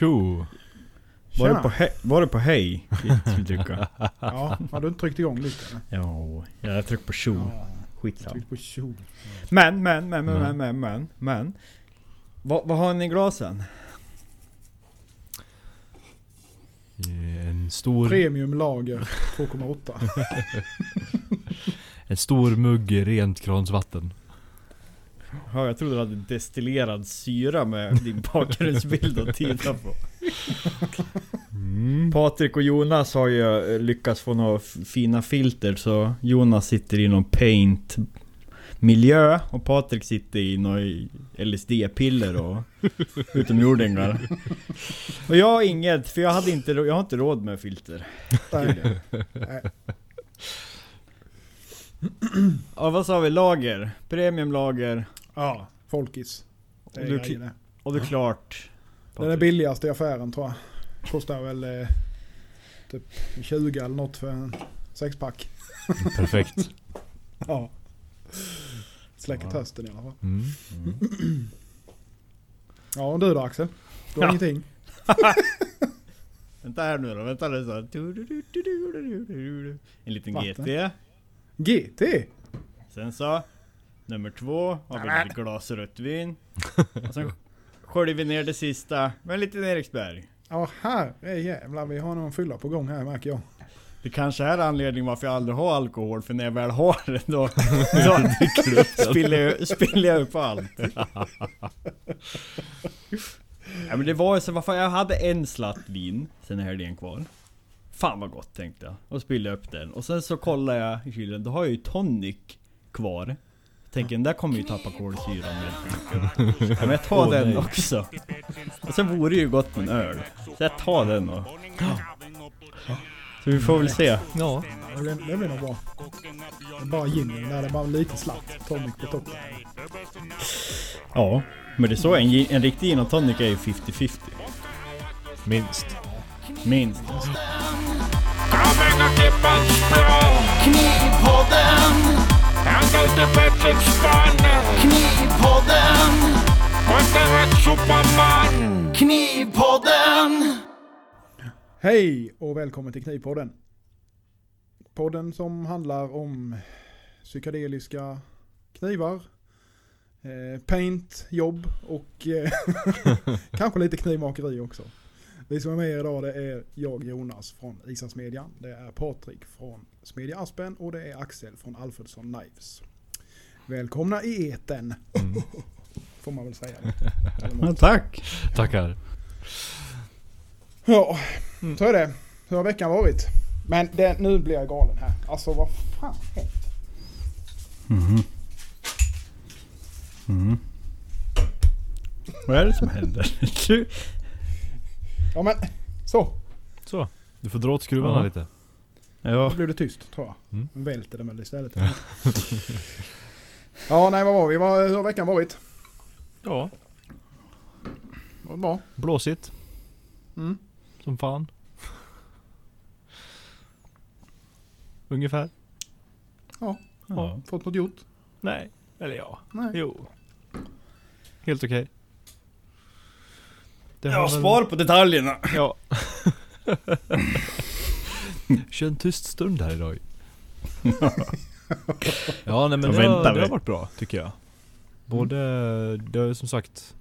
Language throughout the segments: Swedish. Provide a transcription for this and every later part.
Tjo! Var Tjena. på, he- var det på hej? skulle trycka? Ja, har du inte tryckt igång lite eller? Ja, jag tryckte på tjo. Ja, Skitsamma. tryck på tjo. Men, men, men, men, men, Men. men, men, men. Vad, vad har ni i glasen? En stor, Premium lager 2,8. en stor mugg rent kransvatten. Ja, jag trodde du hade destillerad syra med din bakgrundsbild att titta på. Mm. Patrik och Jonas har ju eh, lyckats få några fina filter så Jonas sitter i någon paint miljö och Patrik sitter i någon LSD-piller och utomjordingar. Och jag har inget, för jag, hade inte, jag har inte råd med filter. Nej. Nej. Ja, vad sa vi? Lager? Premiumlager. Ja, Folkis. Det är Och du-. Och det är klart. Den är billigast i affären tror jag. Kostar väl eh, typ 20 eller något för en sexpack. Perfekt. Ja. Släcker Ja. tösten i alla fall. Mm. Ja, och du då Axel? Du har Ja. ingenting? Vänta här nu då, vänta nu så. En liten Vatten. GT. GT? Sen så, nummer två har vi ett glas rött vin. Och sen sköljer vi ner det sista med en liten Eriksberg. Ja, här är jävlar. Vi har någon fylla på gång här märker jag. Det kanske är anledningen varför jag aldrig har alkohol, för när jag väl har det då, då spiller, jag, spiller jag upp allt. ja, men det var ju så, varför jag hade en slatt vin, sen är det en kvar. Fan vad gott tänkte jag. Och spillde upp den. Och sen så kollade jag i kylen, då har jag ju tonic kvar. Tänker den där kommer ju tappa kolsyran. Ja, men jag tar den nej. också. Och sen vore det ju gott med en öl. Så jag tar den och... Så vi får väl se. Ja. Det blir, det blir nog bra. Det är bara ginen där det är bara lite slatt. Tonic på toppen. Ja, men det är så en, en riktig gin och tonic är ju 50-50. Minst. Minst. Och språk Knivpodden, han Knivpodden, Vänta rätt superman Knivpodden. Hej och välkommen till Knivpodden. Podden som handlar om psykedeliska knivar, eh, paint, jobb och eh, kanske lite knivmakeri också. Vi som är med idag det är jag Jonas från Isasmedjan, det är Patrik från Smedja Aspen och det är Axel från Alfredsson Knives. Välkomna i eten Mm. får man väl säga. Ja, tack! Tackar. Ja, så är det. Hur har veckan varit? Men det, nu blir jag galen här. Alltså vad fan hänt? Mhm. Mhm. Vad är det som händer? Du- Ja men, så. Så. Du får dra åt skruvarna Ja. lite. Då ja, blev det tyst tror jag. Mm. Välter det väl istället. Ja, nej vad var vi? Vad, hur har veckan varit? Ja. Var bra? Blåsigt. Mm. Som fan. Ungefär. Ja. ja. Fått något gjort? Nej. Eller ja. Nej. Jo. Helt okej. Det ja har väl- spar på detaljerna. Ja. Kör en tyst stund här idag. ja nej men det har, det har varit bra tycker jag. Både, det har som sagt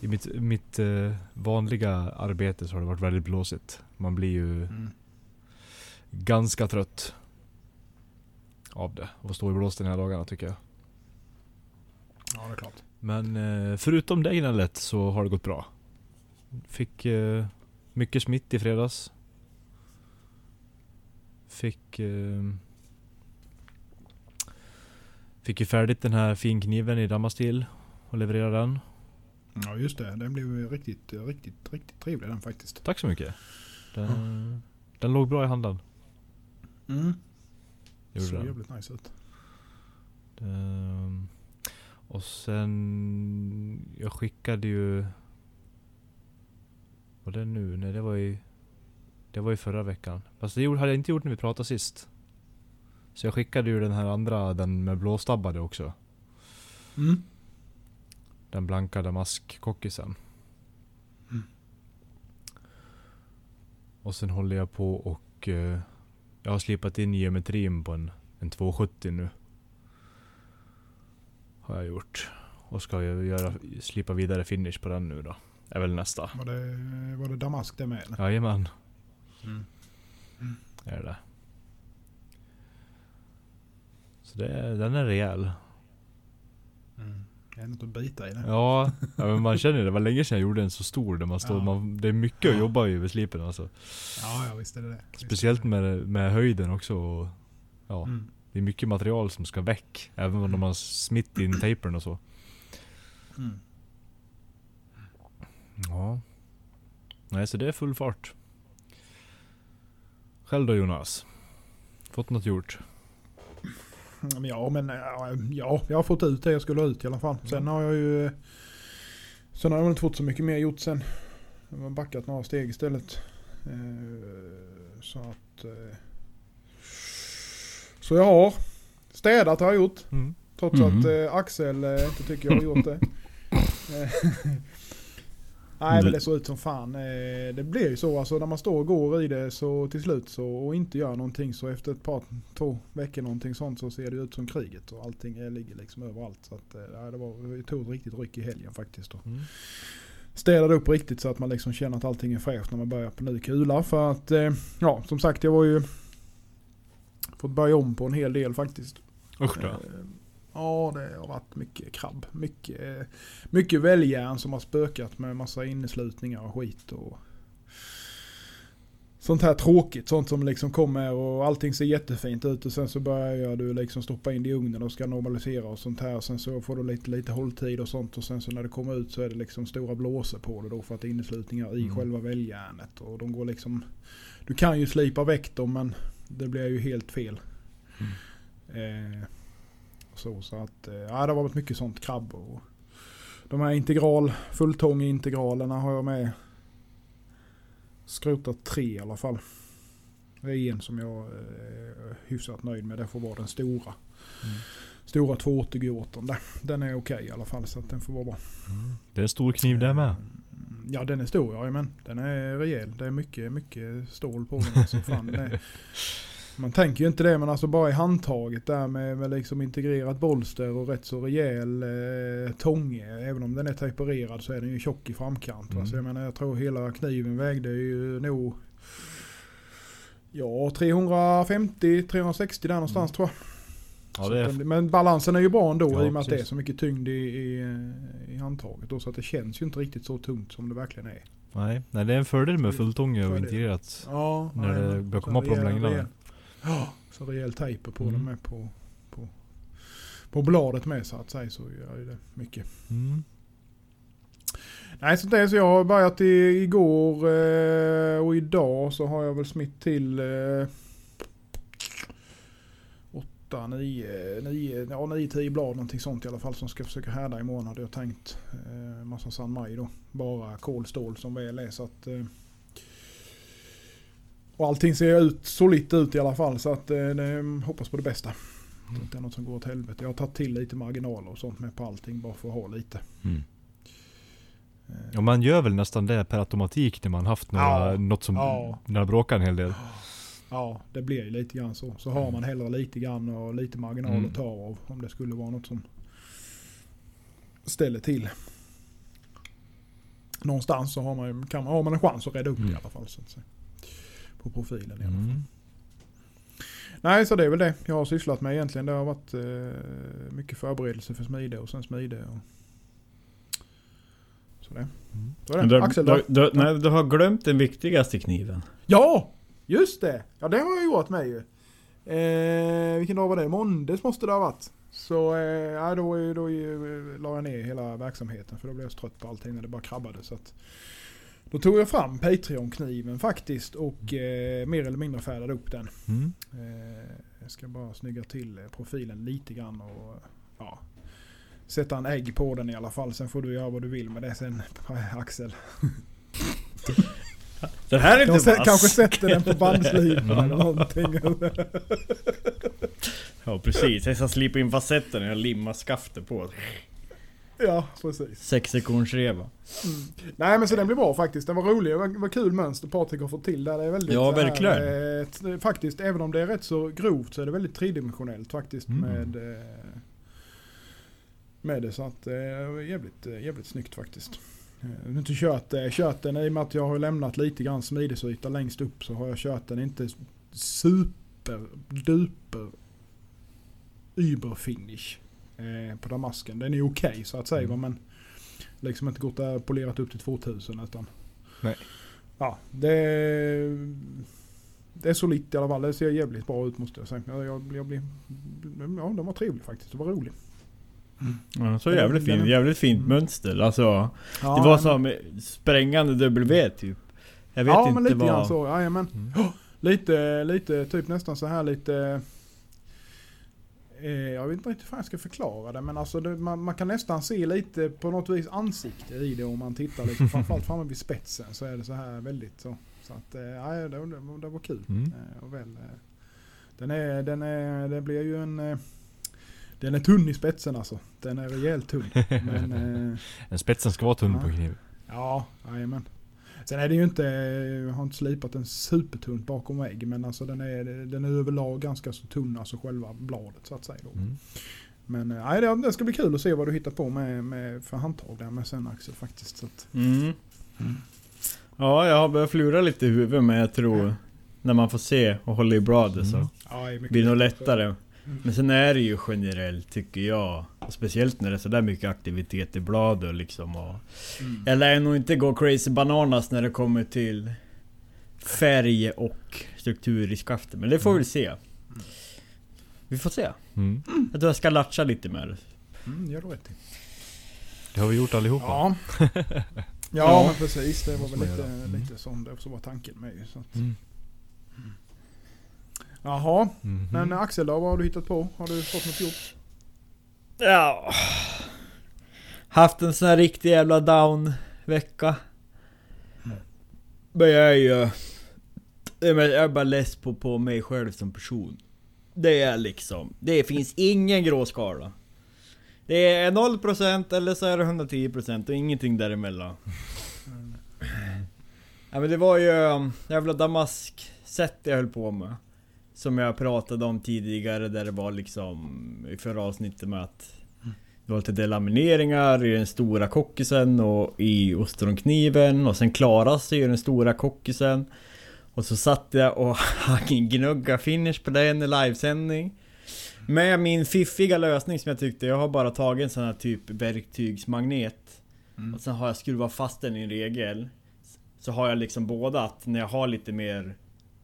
i mitt, mitt eh, vanliga arbete så har det varit väldigt blåsigt. Man blir ju Mm. ganska trött av det. Och stå i blåsten hela dagarna tycker jag. Ja, det är klart. Men eh, förutom det gnället så har det gått bra. Fick eh, mycket smitt i fredags. Fick... Fick ju färdigt den här finkniven i Damastil och leverera den. Ja just det, den blev riktigt, riktigt, riktigt trevlig den faktiskt. Tack så mycket. Den, den låg bra i handen. Mm. Gjorde Så den. jävligt nice ut. Ehm, och sen... Jag skickade ju... Var det nu? Nej det var ju... Det var ju förra veckan. Fast det hade jag inte gjort när vi pratade sist. Så jag skickade ju den här andra, den med blåstabbade också. Mm. Den blanka damaskkockisen. Mm. Och sen håller jag på och eh, jag har slipat in geometrin på en, en 270 nu. Har jag gjort. Och ska jag göra, slipa vidare finish på den nu då. Är väl nästa. Var det, var det damask det med? eller? Jajamän. Mm. Är det. Så det, den är rejäl. Mm. Det är något att bita i det. Ja, ja men man känner det. Det var länge sedan jag gjorde en så stor där man står, Ja. man, det är mycket att jobba i vid slipen alltså. Ja, ja visst är det det. Visst Speciellt det. med, med höjden också. Och, ja, Mm. Det är mycket material som ska väck. Även om de har smitt in tapern och så. Mm. Ja. Nej, så det är full fart. Själv då Jonas? Fått något gjort? Mm, Ja, men ja, ja, jag har fått ut det jag skulle ha ut i alla fall. Sen har jag ju... Sen har jag inte fått så mycket mer gjort sen. Jag har backat några steg istället. Eh, Så att... eh, Så jag har städat har jag gjort. Mm. Trots Mhm. att eh, Axel inte tycker jag har gjort det. Nej men det såg ut som fan. Eh, Det blir ju så alltså när man står och går i det så till slut så och inte gör någonting så efter ett par, två veckor någonting sånt så ser det ut som kriget och allting ligger liksom överallt. Så att eh, ja, det var, det tog ett riktigt ryck i helgen faktiskt. Då. Mm. Städade upp riktigt så att man liksom känner att allting är fräscht när man börjar på ny kula. För att eh, ja som sagt jag var ju fått börja om på en hel del faktiskt. Usch då. Ja, det har varit mycket krabb. Mycket, mycket väljärn som har spökat med massa inneslutningar och skit. Och sånt här tråkigt. Sånt som liksom kommer och allting ser jättefint ut och sen så börjar du liksom stoppa in det i ugnen och ska normalisera och sånt här. Sen så får du lite, lite hålltid och sånt och sen så när det kommer ut så är det liksom stora blåsor på det då för att det är inneslutningar i Mm. själva väljärnet. Och de går liksom... Du kan ju slipa väck dem men det blir ju helt fel. Eh, så, så att, eh, ja det har varit mycket sånt krabb och de här integral, fulltång-integralerna har jag med skrotat tre i alla fall. Det är en som jag är hyfsat nöjd med. Det får vara den stora. Mm. Stora 280 G8. där. Den är okej i alla fall så att den får vara bra. Det är en stor kniv där med. Mm, Ja den är stor ja, men Den är rejäl. Det är mycket, mycket stål på den. Alltså, fan, den är, man tänker ju inte det men alltså bara i handtaget där med, med liksom integrerat bolster och rätt så rejäl eh, tånge. Även om den är tempererad så är den ju tjock i framkant. Va? Mm. Så jag menar jag tror hela kniven vägde ju nog Ja 350-360 där någonstans tror jag. Ja, det är, den- Men balansen är ju bra ändå Ja, i och med att det är så mycket tyngd i, i, i handtaget. Då, så att det känns ju inte riktigt så tungt som det verkligen är. nej, nej, det är en fördel med fulltånge och integrerat. Ja, När det jajamän. börjar Så komma på de längderna. Ja, så rejäl tejper på Mm. den med på, på, på bladet med så att säga så gör ju det mycket. Mm. Nej så det är så jag har börjat i, igår eh, och idag så har jag väl smitt till eh, 8, 9, 9, ja 9, 10 blad någonting sånt i alla fall som ska försöka härda imorgon hade jag tänkt. Eh, massa San Maj då. Bara kolstål som väl är så att eh, och allting ser ut solitt ut i alla fall så att eh, det, hoppas på det bästa. Att det är något som går åt helvete. Jag har tagit till lite marginaler och sånt med på allting bara för att ha lite. Mm. Eh, Ja, man gör väl nästan det per automatik när man haft några, Ja. något som Ja. när bråkar en hel del. Ja, det blir ju lite grann så. Så har man hellre lite grann och lite marginal Mm. att ta av om det skulle vara något som ställer till. Någonstans så har man, kan har man en chans att rädda upp det i Mm. alla fall. Så att säga. På profilen i alla fall. Mm. Nej, så det är väl det jag har sysslat med egentligen. Det har varit eh, mycket förberedelse för smide och sen smide. Och... Så det. Mm. Så det. Du, Axel då? du, nej, du har glömt den viktigaste kniven. Ja! Just det! Ja det har jag gjort med ju. Eh, vilken dag var det? Måndags måste det ha varit. Så eh, då, då, då eh, la jag ner hela verksamheten för då blev jag så trött på allting när det bara krabbade. Så att, då tog jag fram Patreon-kniven faktiskt och eh, mer eller mindre färdade upp den. Mm. Eh, jag ska bara snygga till eh, profilen lite grann och ja, sätta en ägg på den i alla fall. Sen får du göra vad du vill med det sen Axel. Den här är inte vass. kanske sätter den på bandslipen eller någonting. Ja precis, jag ska slipa in facetten och jag limmar skaftet på. Ja, precis. Sex sekunders reva. Nej men så den blir bra faktiskt. Den var rolig. Det var, var kul mönster Patrik har fått till där. Det är väldigt Ja, så här, verkligen. eh, faktiskt, även om det är rätt så grovt så är det väldigt tridimensionellt faktiskt Mm. med, eh, med det. Så att eh, jävligt, eh, jävligt snyggt faktiskt. Jag har inte kört, kört den i och med att jag har lämnat lite grann smidesyta längst upp så har jag kört den inte super duper uber finish eh, på damasken. Den är okej så att säga Mm. men liksom inte gått där polerat upp till 2000 utan Nej. Ja, det det är solitt i alla fall. Det ser jävligt bra ut måste jag säga. Jag, jag, jag blir, ja, den var trevlig faktiskt. Det var rolig. Ja, så jävligt fint. Jävligt fint Mm. mönster. Alltså, Ja, det var men- som sprängande W typ. Jag vet ja, inte men lite vad... grann så. Jajamän. Mm. Lite, lite, typ nästan så här lite... Eh, jag vet inte riktigt hur jag ska förklara det men alltså det, man, man kan nästan se lite på något vis ansikte i det om man tittar liksom, framförallt framme vid spetsen så är det så här väldigt så. Så att, eh, ja, det, det, det var kul. Mm. Eh, och väl, den är, den är, det blir ju en... Den är tunn i spetsen alltså. Den är rejält tunn. Men, eh, En spetsen ska vara tunn Ja. på kniv. ja, jajamän. Sen är det ju inte, jag har inte slipat den supertunt bakom vägg men alltså den är, den är överlag ganska så tunn, alltså själva bladet så att säga. Då. Mm. Men eh, nej, det, det ska bli kul att se vad du hittar på med, med för handtag där med sen Axel faktiskt. Så att, Mm. Ja, jag har börjat flura lite i huvudet men jag tror när man får se och hålla i bladet så Mm. ja, blir det nog lättare. Men sen är det ju generellt tycker jag, och speciellt när det är sådär mycket aktivitet i bladet liksom och Mm. Jag lär nog inte gå crazy bananas när det kommer till färg och struktur i skaftet, men det får vi se. Vi får se. Mm. Jag tror jag ska latcha lite med det. Mm, gör rätt. Det har vi gjort allihopa. Ja. ja, Ja. men precis. Det var väl lite, göra. Mm. lite som det var tanken med ju, så att. Mm. Jaha, Mhm. men Axel då? Vad har du hittat på? Har du fått något gjort? Ja. Haft en sån här riktig jävla down vecka. Men jag är ju... Jag är bara less på, på mig själv som person. Det är liksom... Det finns ingen gråskala. Det är 0% eller så är det 110% och ingenting däremellan. Ja men det var ju um, jävla damask-set jag höll på med. Som jag pratade om tidigare där det var liksom i förra avsnittet med att det var lite delamineringar i den stora kockisen och i ostronkniven och sen klaras i den stora kockisen. Och så satt jag och gnugga finish på den i livesändning. Med min fiffiga lösning som jag tyckte, jag har bara tagit en sån här typ verktygsmagnet. Och sen har jag skruvat fast den i en regel. Så har jag liksom båda att när jag har lite mer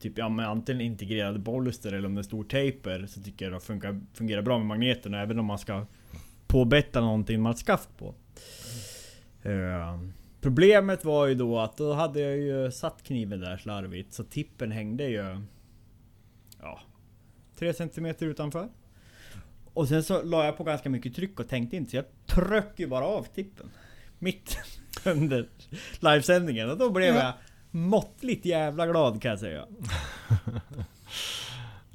Typ ja, men antingen integrerade bolster eller om det är stor taper så tycker jag det funkar, fungerar bra med magneten även om man ska påbetta någonting man har ett skaft på. Eh, problemet var ju då att då hade jag ju satt kniven där slarvigt så tippen hängde ju Ja 3 cm utanför. Och sen så la jag på ganska mycket tryck och tänkte inte så jag tryckte ju bara av tippen. Mitt under livesändningen och då blev jag måttligt jävla glad kan jag säga.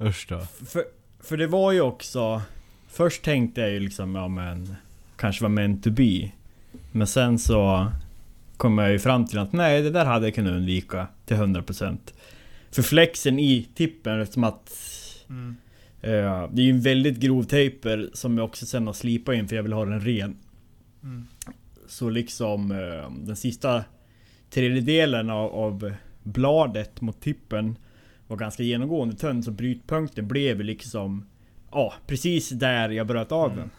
Usch då. För, för det var ju också... Först tänkte jag ju liksom, ja men... Kanske var meant to be. Men sen så... Kom jag ju fram till att nej, det där hade jag kunnat undvika till 100%. För flexen i tippen, eftersom att... eh, det är ju en väldigt grov taper som jag också sen har slipat in för jag vill ha den ren. Så liksom eh, den sista tredjedelen av, av bladet mot tippen var ganska genomgående tunn så brytpunkten blev liksom Ja, precis där jag bröt av den.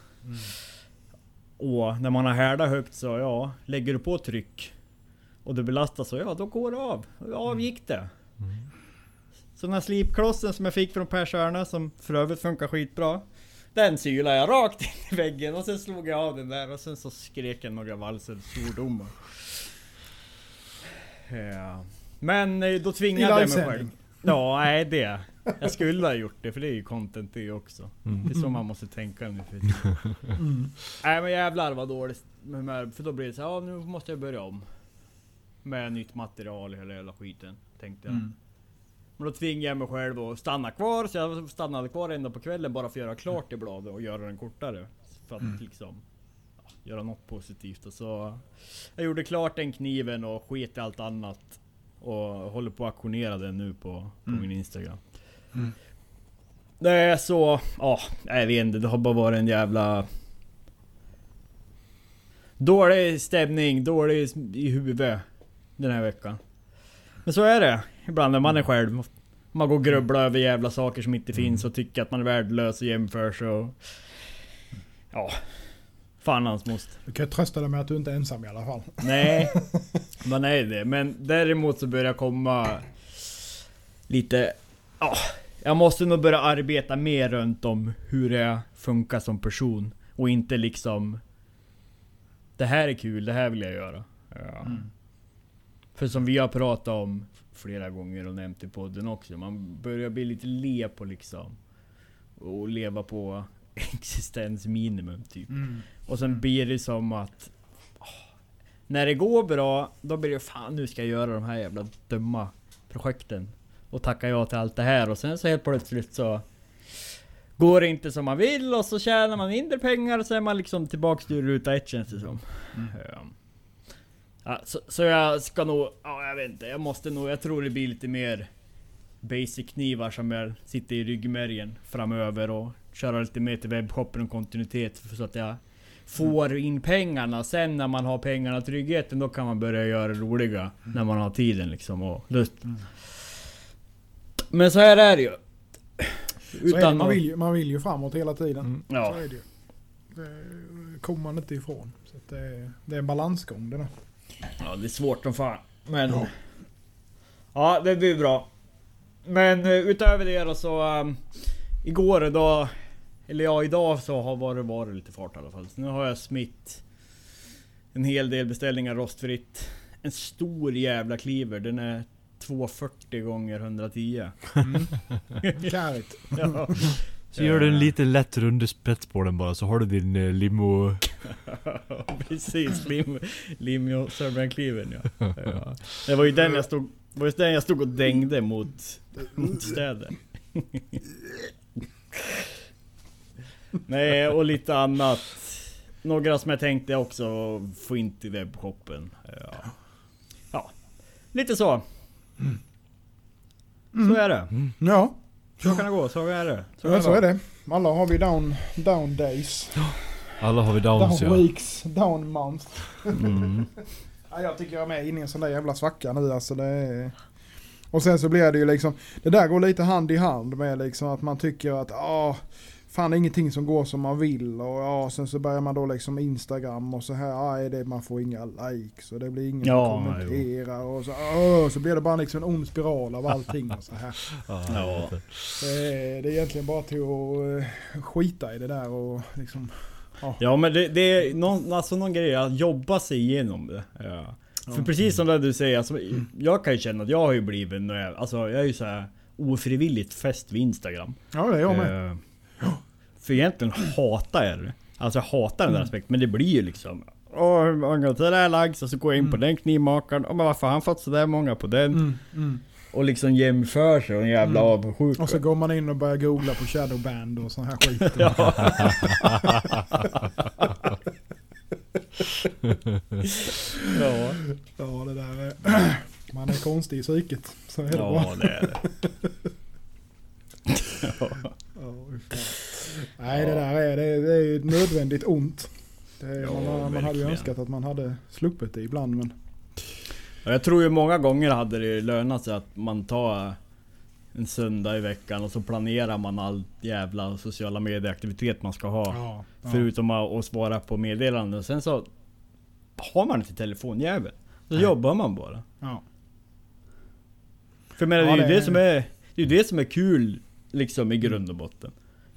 Och när man har härdat högt så ja, lägger du på tryck och det belastar så ja, då går det av. Och Av gick det. Så den här slipklossen som jag fick från Per Stjärna som för övrigt funkar skitbra. Den sylade jag rakt in i väggen och sen slog jag av den där och sen så skrek jag några valser svordomar. Ja. Men eh, då tvingade jag mig själv. Ja, nej det. Jag skulle ha gjort det för det är ju content det också. Mm. Det är så man måste tänka nu för tiden. Nej men jävlar vad dåligt. För då blir det så här, ja nu måste jag börja om. Med nytt material i hela jävla skiten. Tänkte jag. Mm. Men då tvingade jag mig själv att stanna kvar. Så jag stannade kvar ända på kvällen bara för att göra klart i bladet och göra den kortare. För att liksom... Göra något positivt. Och så jag gjorde klart den kniven och sket i allt annat. Och håller på att auktionera den nu på, på Mm. min Instagram. Mm. Är så... Ja, jag vet inte. Det har bara varit en jävla... Dålig stämning, dålig i huvudet den här veckan. Men så är det ibland när man är själv. Man går och grubblar över jävla saker som inte finns och tycker att man är värdelös och jämför sig och... Ja. Fan hans moster. Du kan trösta dig med att du inte är ensam i alla fall. Nej, man är det. Men däremot så börjar jag komma lite... Ja, jag måste nog börja arbeta mer runt om hur jag funkar som person. Och inte liksom... Det här är kul, det här vill jag göra. Ja. För som vi har pratat om flera gånger och nämnt i podden också. Man börjar bli lite le på liksom. Och leva på existensminimum typ. Och sen blir det som att... åh, när det går bra, då blir det fan nu ska jag göra de här jävla dumma projekten. Och tacka ja till allt det här och sen så helt plötsligt så... Går det inte som man vill och så tjänar man mindre pengar och så är man liksom tillbaks till ruta ett känns det som. Ja. Ja, så, så jag ska nog... Ja, jag vet inte. Jag måste nog... Jag tror det blir lite mer... Basic knivar som jag sitter i ryggmärgen framöver och köra lite mer till webbshoppen och kontinuitet så att jag får in pengarna. Sen när man har pengarna och tryggheten då kan man börja göra det roliga. När man har tiden liksom och lust. Men så här är det ju. Så är det, man, vill, ju- man vill ju framåt hela tiden. Mm. Så Ja. är det ju. Det kommer man inte ifrån. Så det, är, det är en balansgång det där. Ja, det är svårt som fan. Men... Ja, det blir bra. Men eh, utöver det då så... Um, igår då... Eller ja, idag så har varit, varit lite fart i alla fall. Så nu har jag smitt en hel del beställningar rostfritt. En stor jävla kliver. Den är 240 gånger 110. Kärigt. Ja. Så gör du en liten lätt rund spets på den bara så har du din eh, limo... Precis, lim, lim Sörbrandkliven ja. ja. Det var ju den jag stod, det var just den jag stod och dängde mot, mot städer. Nej, och lite annat. Några som jag tänkte också få in till webbshoppen. Ja. ja, lite så. Så är det. Ja, Så kan det gå, så är det. ja så är det. Alla har vi down, down days. Alla har vi downs Down ja. weeks, down month. Mm. Ja, jag tycker jag är med inne i en sån där jävla svacka nu alltså. Det är... Och sen så blir det ju liksom, det där går lite hand i hand med liksom att man tycker att ah, fan det är ingenting som går som man vill och ja, sen så börjar man då liksom Instagram och så här, ah, är det, man får inga likes och det blir ingen Ja, som kommenterar och så, ah, så blir det bara liksom en ond spiral av allting och så här. Ja. Det är, det är egentligen bara till att eh, skita i det där och liksom, Ja men det, det är någon, alltså någon grej att jobba sig igenom det. Ja. För precis som det du säger, alltså, jag kan ju känna att jag har ju blivit, alltså jag är ju så här ofrivilligt fäst vid Instagram. ja det är jag med. Eh, För egentligen hatar jag det. Alltså jag hatar den där aspekten, men det blir ju liksom Åh, hur många till det här likes? Och så går jag in på den knivmakaren. Åh, men varför har han fått sådär många på den? Mm, mm. Och liksom jämför sig och en jävla Mm. avundsjuka. Och så går man in och börjar googla på shadowband och sån här skit. Ja. ja. Ja, det där är... Man är konstig i psyket. Så är det bara. ja, det är det. Ja, fan. Nej, det där är, det är, det är ju ett nödvändigt ont. Är, Ja, man, man hade ju önskat att man hade sluppit det ibland men... Ja, Jag tror ju många gånger hade det lönat sig att man tar en söndag i veckan och så planerar man all jävla sociala medieaktivitet man ska ha. Ja, ja. Förutom att svara på meddelanden. Sen så har man inte telefonjävel. Så Nej. jobbar man bara. ja. För jag menar, det är ju det det, som är, det är det som är kul liksom i grund och botten.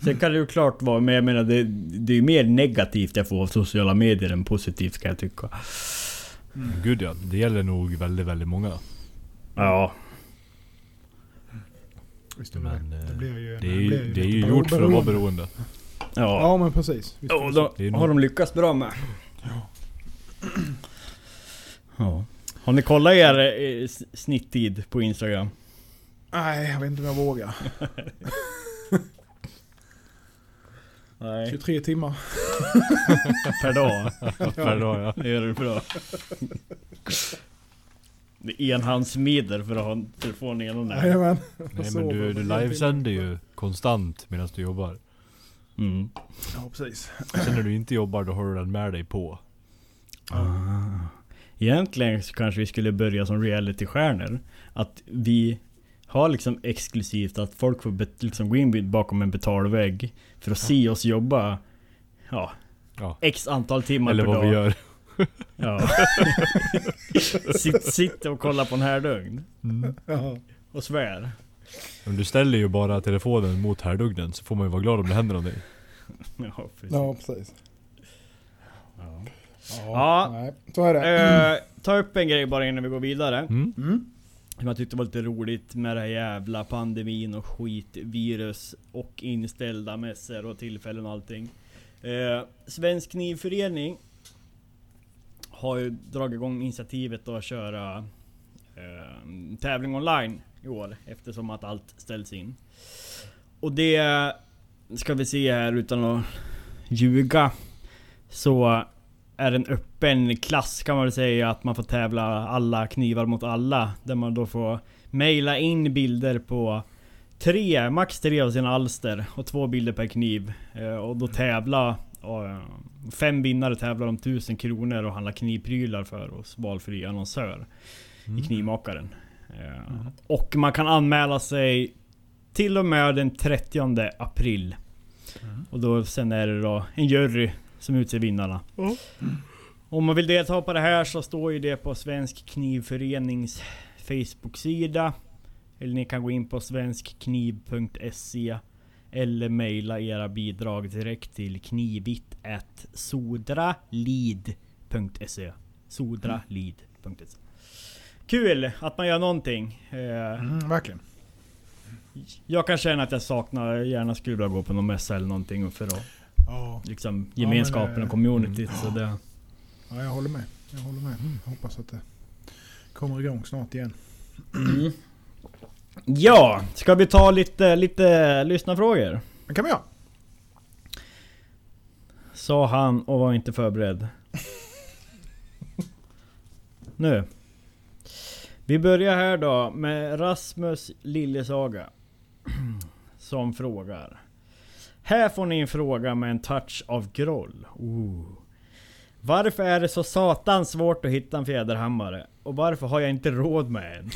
Sen kan det ju klart vara, men jag menar det, det är ju mer negativt jag får av sociala medier än positivt kan jag tycka. Gud ja, det gäller nog väldigt, väldigt många. Ja. Visst är det Men det. eh, Det blir ju, det är blir ju, det är ju bero- gjort för att vara beroende. Ja. Ja men precis. Visst är Och det så. då Det är har nog- de lyckats bra med. Ja. Har ni kollat er eh, snitttid på Instagram? Nej, jag vet inte om jag vågar. Nej, 23 timmar. per dag. Per dag ja. Det gör du bra. Det är enhandsmedel för att ha telefonen ena näven. Jajamän. Nej men du, du livesänder ju konstant medan du jobbar. Mm. Ja, precis. Sen när du inte jobbar då har du den med dig på. Ah. Egentligen så kanske vi skulle börja som realitystjärnor. Att vi har liksom exklusivt att folk får liksom gå in bakom en betalvägg för att se oss jobba Ja Ja. X antal timmar Eller per vad dag. vi gör. Ja. Sitt, sitter och kollar på en härdugn Ja. och svär. Men du ställer ju bara telefonen mot härdugnen så får man ju vara glad om det händer någonting. Ja, precis. ja, precis. Ja. Ja, Ja. Nej, så är det. Eh, ta upp en grej bara innan vi går vidare. Mm. Mm. Som jag tyckte var lite roligt med det här jävla pandemin och skit, virus och inställda mässor och tillfällen och allting. Eh, Svensk Knivförening har ju dragit igång initiativet att köra eh, tävling online i år eftersom att allt ställs in. Och det ska vi se här utan att ljuga. Så är en öppen klass kan man väl säga att man får tävla alla knivar mot alla. Där man då får mejla in bilder på tre, max tre av sina alster och två bilder per kniv. Eh, Och då tävla eh, Fem vinnare tävlar om tusen kronor och handlar knivprylar för hos valfri annonsör i Knivmakaren. Eh, Och man kan anmäla sig till och med den 30 april. Och då sen är det då en jury som utser vinnarna. Om man vill delta på det här så står ju det på Svensk Knivförenings Facebook-sida. Eller ni kan gå in på svenskkniv.se Eller mejla era bidrag direkt till knivit.sodralid.se Sodralid.se Kul att man gör någonting. Eh, Mm, verkligen. Jag kan känna att jag saknar, gärna skulle vilja gå på någon mässa eller någonting för att Ja. liksom Ja, gemenskapen men, eh, och communityt. Så det, ja, jag håller med. Jag håller med. Jag hoppas att det kommer igång snart igen. Mm. Ja, ska vi ta lite, lite lyssnarfrågor? Det kan vi göra. Sa han och var inte förberedd. Nu. Vi börjar här då med Rasmus Lillesaga. Som frågar. Här får ni en fråga med en touch av groll. Ooh. Varför är det så satans svårt att hitta en fjäderhammare? Och varför har jag inte råd med en?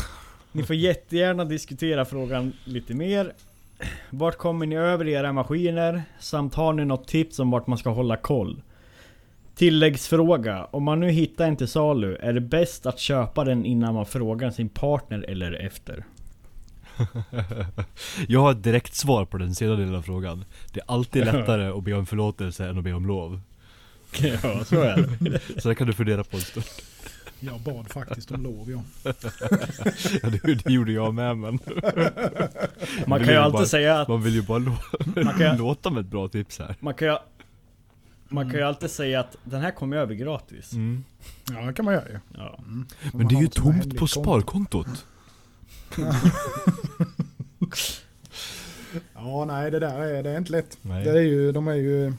Ni får jättegärna diskutera frågan lite mer. Vart kommer ni över era maskiner? Samt har ni något tips om vart man ska hålla koll? Tilläggsfråga. Om man nu hittar en till salu, är det bäst att köpa den innan man frågar sin partner eller efter? Jag har ett direkt svar på den senare delen av frågan. Det är alltid lättare att be om förlåtelse än att be om lov. Ja, så är det. Så det kan du fundera på en stund. Jag bad faktiskt om lov ja. Ja, det, det gjorde jag med men Man kan ju alltid bara- säga att... man vill ju bara lå Man kan, låta med ett bra tips här. man kan ju... Man kan ju alltid säga att den här kommer jag över gratis. Mm. Ja det kan man göra ju. Ja. Mm. Men det är ju tomt på konto. sparkontot. Ja nej det där är, det är inte lätt. Nej. Det är ju, de är ju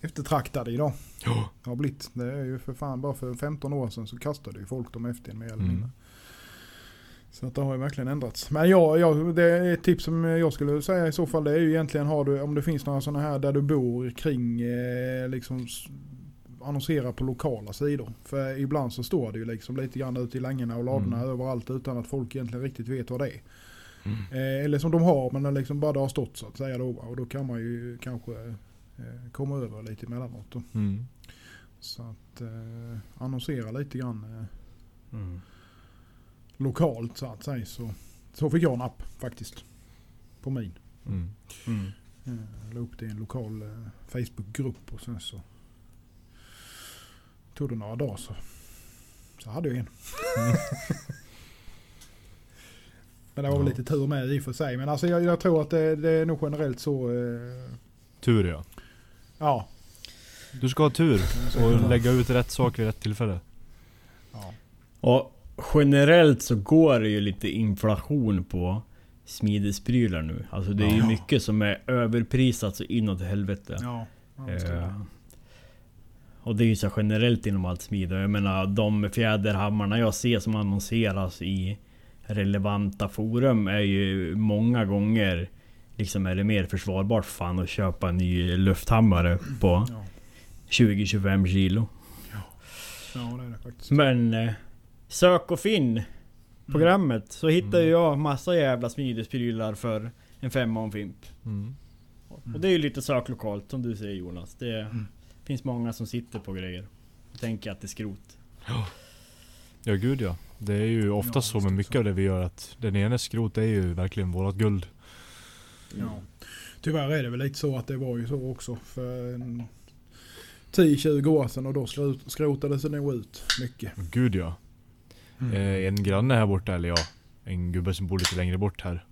eftertraktade idag. Ja. Har blivit. Det är ju för fan bara för 15 år sedan så kastade ju folk dem efter en mer eller Mm. mindre. Så att det har ju verkligen ändrats. Men ja, ja, det är ett tips som jag skulle säga i så fall det är ju egentligen har du, om det finns några sådana här där du bor kring eh, liksom annonsera på lokala sidor. För ibland så står det ju liksom lite grann ute i längorna och ladorna Mm. överallt utan att folk egentligen riktigt vet vad det är. Mm. Eh, eller som de har men det liksom bara det har stått så att säga då. Och då kan man ju kanske eh, komma över lite emellanåt. Då. Mm. Så att eh, annonsera lite grann eh, Mm. lokalt så att säga. Så, så fick jag en app faktiskt. På min. Mm. Mm. Eh, Jag la upp det i en lokal eh, Facebookgrupp och sen så tog det några dagar så, så hade jag en. Men det var väl Ja. lite tur med i och för sig. Men alltså jag, jag tror att det, det är nog generellt så. Eh, Tur ja. ja. Du ska ha tur och lägga ut rätt sak vid rätt tillfälle. ja. Och generellt så går det ju lite inflation på smidesprylar nu. Alltså det är ju Ja. mycket som är överprisat så inåt helvete. Ja. Eh, och det är ju så generellt inom allt smid. Och Jag menar de fjäderhammarna jag ser som annonseras i relevanta forum är ju många gånger Liksom är det mer försvarbart fan att köpa en ny lufthammare på Ja. 20-25 kilo. ja, det är det faktiskt. Men eh, sök och finn programmet så hittar ju jag massa jävla smidesprylar för en femma och en fimp. Mm. Och det är ju lite söklokalt som du säger Jonas. Det Mm. finns många som sitter på grejer. Och tänker att det är skrot. Ja gud ja. Det är ju ofta Ja, så med mycket så. av det vi gör att den ena skrot är ju verkligen vårat guld. Ja. Tyvärr är det väl lite så att det var ju så också för en 10-20 år sedan och då skrot- skrotades det nog ut mycket. Gud ja. Mm. Eh, en granne här borta, eller ja, en gubbe som bor lite längre bort här.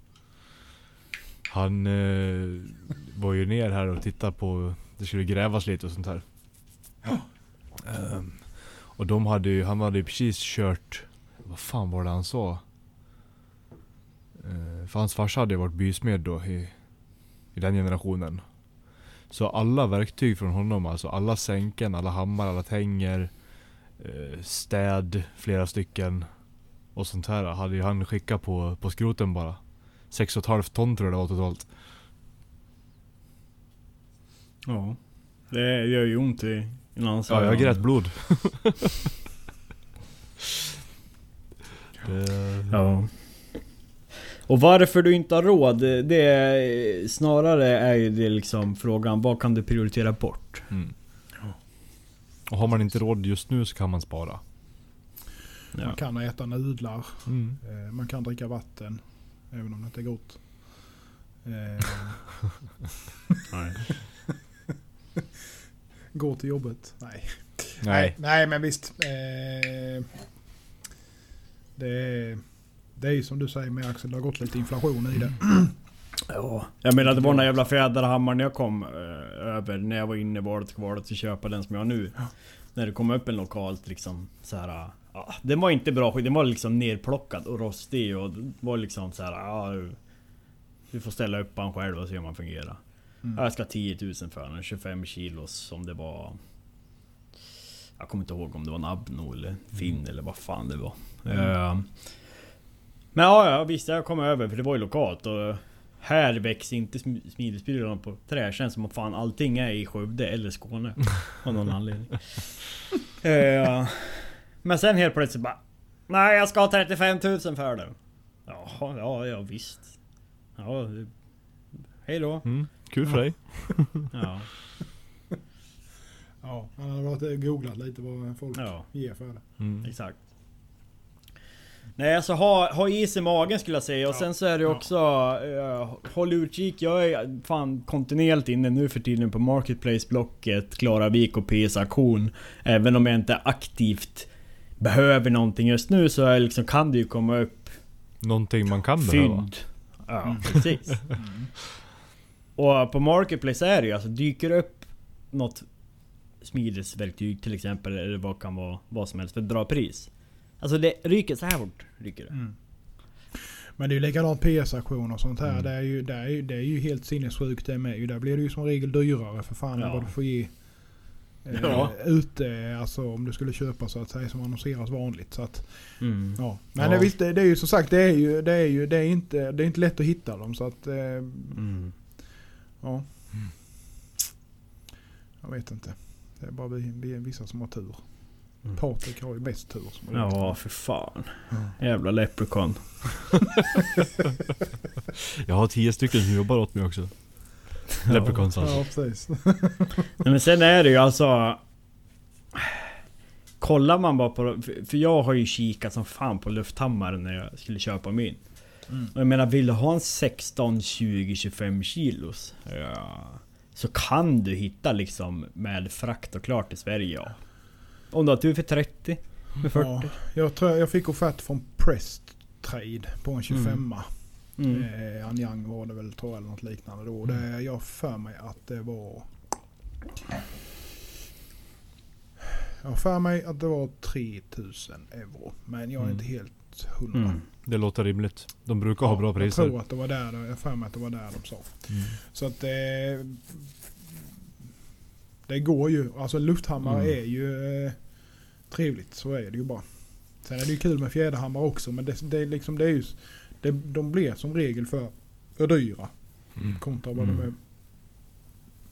Han eh, var ju ner här och tittade på, det skulle grävas lite och sånt här. Ehm, och de hade ju, han hade ju precis kört, vad fan var det han sa? Eh, för hans farsa hade varit bysmed då i, i den generationen. Så alla verktyg från honom, alltså alla sänken, alla hammar, alla tänger, eh, städ, flera stycken och sånt här hade ju han skickat på, på skroten bara. 6,5 ton tror jag det var totalt. Ja. Det gör ju ont i en annan Ja, jag grät blod. Ja. Och varför du inte har råd, det är snarare är ju det liksom frågan, vad kan du prioritera bort? mm. Och har man inte råd just nu så kan man spara. Ja. Man kan äta nudlar, Mm. eh, man kan dricka vatten, även om det inte är gott. Eh, Nej. gå till jobbet. Nej. Nej. Nej men visst. Eh, det, är, det är som du säger med Axel, det har gått lite inflation i det. Ja. Jag menar det var den där jävla fjäderhammaren jag kom eh, över när jag var inne i valet kvalet att köpa den som jag har nu. Ja. När det kom upp en lokalt liksom så här. Ja, den var inte bra skit, den var liksom nerplockad och rostig och var liksom så här. Ja, du får ställa upp han själv och se om han fungerar. Mm. Ja, Jag ska ha 10 000 för den, 25 kilos som det var. Jag kommer inte ihåg om det var en Abno eller Finn eller vad fan det var. Eh, Men ja, ja visst jag kom över för det var ju lokalt och här växer inte sm- smidespiralen på trä. Känns som att fan allting är i Skövde eller Skåne. Av någon anledning. Eh, Men sen helt plötsligt bara Nej jag ska ha 35 000 för den. Jaha, ja, ja visst. Ja, hej då. Mm. Kul för dig. Ja, Ja, han hade varit googlat lite vad folk ja. ger för det. Mm. Exakt. Nej alltså ha, ha is i magen skulle jag säga och Ja. sen så är det Ja. också uh, Håll utkik, jag är fan kontinuerligt inne nu för tiden på Marketplace-blocket Klaravik och PS auktion Även om jag inte aktivt behöver någonting just nu så är liksom, kan det ju komma upp Någonting man kan behöva. fynd. Ja, precis. Och på Marketplace är det ju alltså, dyker upp något smidesverktyg till exempel, eller vad kan vara vad som helst för ett bra pris. Alltså det ryker så här fort. Ryker det. Mm. Men det är ju likadant PS-aktioner och sånt här. Mm. Det, är ju, det, är ju, det är ju helt sinnessjukt det med. ju. Där blir det ju som regel dyrare för fan än Ja. vad du får ge eh, Ja. ute. Alltså om du skulle köpa så att säga som annonseras vanligt. Så att, Mm. ja. Men Ja. Det, visst, det, det är ju som sagt det är ju, det är ju det är inte, det är inte lätt att hitta dem. Så att, eh, Mm. ja. Jag vet inte. Det är bara vi, vi är vissa som har tur. Mm. Patrik har ju bäst tur. Som Ja, för fan. Ja. Jävla leprechaun. Jag har tio stycken som jobbar åt mig också. Leprechauns alltså. Ja, precis. Nej, men sen är det ju alltså... Kollar man bara på... för- För jag har ju kikat som fan på lufthammaren när jag skulle köpa min. Mm. Och jag menar, vill du ha en 16, 20, 25 kilos? Ja, så kan du hitta liksom med frakt och klart i Sverige ja. Om du har tur för 30, med 40. Ja, jag, tror jag fick offert från Prest Trade på en 25 Mm. Eh, Anyang var det väl tror jag eller något liknande då. Det, jag har för mig att det var... Jag för mig att det var 3000 euro. Men jag är Mm. inte helt 800. Mm. Det låter rimligt. De brukar ha bra Jag priser. tror att det var där, jag för mig att det var där de sa. Mm. Så att det... Det går ju. Alltså lufthammare Mm. är ju eh, trevligt. Så är det ju bara. Sen är det ju kul med fjäderhammar också. Men det, det, är liksom, det är ju... Det, de blir som regel för, för dyra. Mm. Kontra vad Mm. de är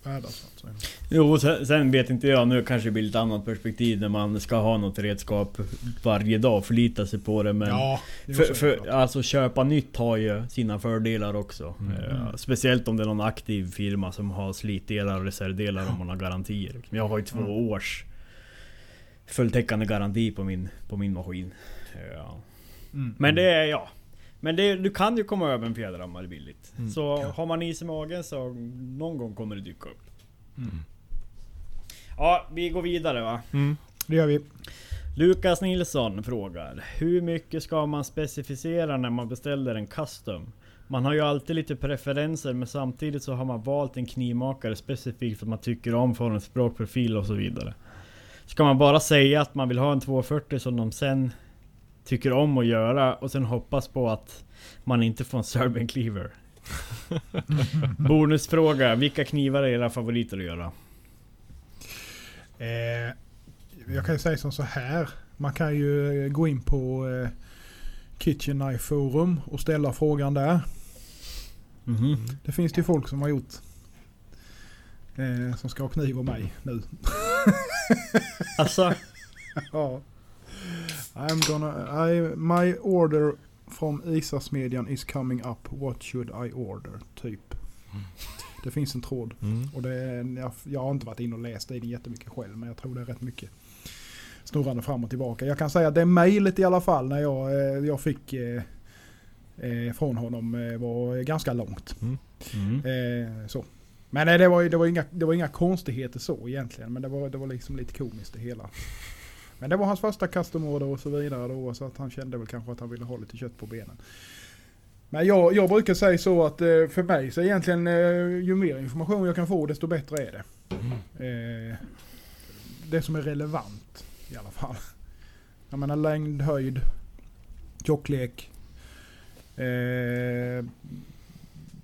värda så att säga. Jo, sen, sen vet inte jag, nu kanske det blir lite annat perspektiv när man ska ha något redskap varje dag och förlita sig på det men... Ja, det För, för, alltså köpa nytt har ju sina fördelar också. Mm. Eh, speciellt om det är någon aktiv firma som har slitdelar och reservdelar om man har garantier. Jag har ju två Mm. års fulltäckande garanti på min, på min maskin. Ja. Mm. Men det är ja. Men det, du kan ju komma över en fjäderhammare billigt. Mm. Så har man is i magen så någon gång kommer det dyka upp. Mm. Ja, vi går vidare va. Mm. Det gör vi. Lukas Nilsson frågar Hur mycket ska man specificera när man beställer en custom? Man har ju alltid lite preferenser men samtidigt så har man valt en knivmakare specifikt för att man tycker om formens språkprofil och så vidare. Ska man bara säga att man vill ha en 240 som de sen tycker om att göra och sen hoppas på att man inte får en Serbian Cleaver? Bonusfråga, vilka knivar är era favoriter att göra? Eh, jag kan ju säga som så här. Man kan ju eh, gå in på eh, Kitchen Knife Forum och ställa frågan där. Mhm. Det finns det ju folk som har gjort. Eh, som ska ha kniv av mig nu. Alltså, ja. I'm gonna... I, my order from Isasmedjan is coming up. What should I order? Typ. Det finns en tråd. Mm. Och det är, jag, jag har inte varit inne och läst i den jättemycket själv. Men jag tror det är rätt mycket snurrande fram och tillbaka. Jag kan säga att det mejlet i alla fall när jag, eh, jag fick eh, eh, från honom eh, var ganska långt. mm. Eh, så. Men nej, det, var, det, var inga, det var inga konstigheter så egentligen. Men det var, det var liksom lite komiskt det hela. Men det var hans första custom order och så vidare då. Så att han kände väl kanske att han ville ha lite kött på benen. Men jag, jag brukar säga så att eh, för mig så egentligen eh, ju mer information jag kan få desto bättre är det. Eh, det som är relevant i alla fall. Jag menar längd, höjd, tjocklek. Eh,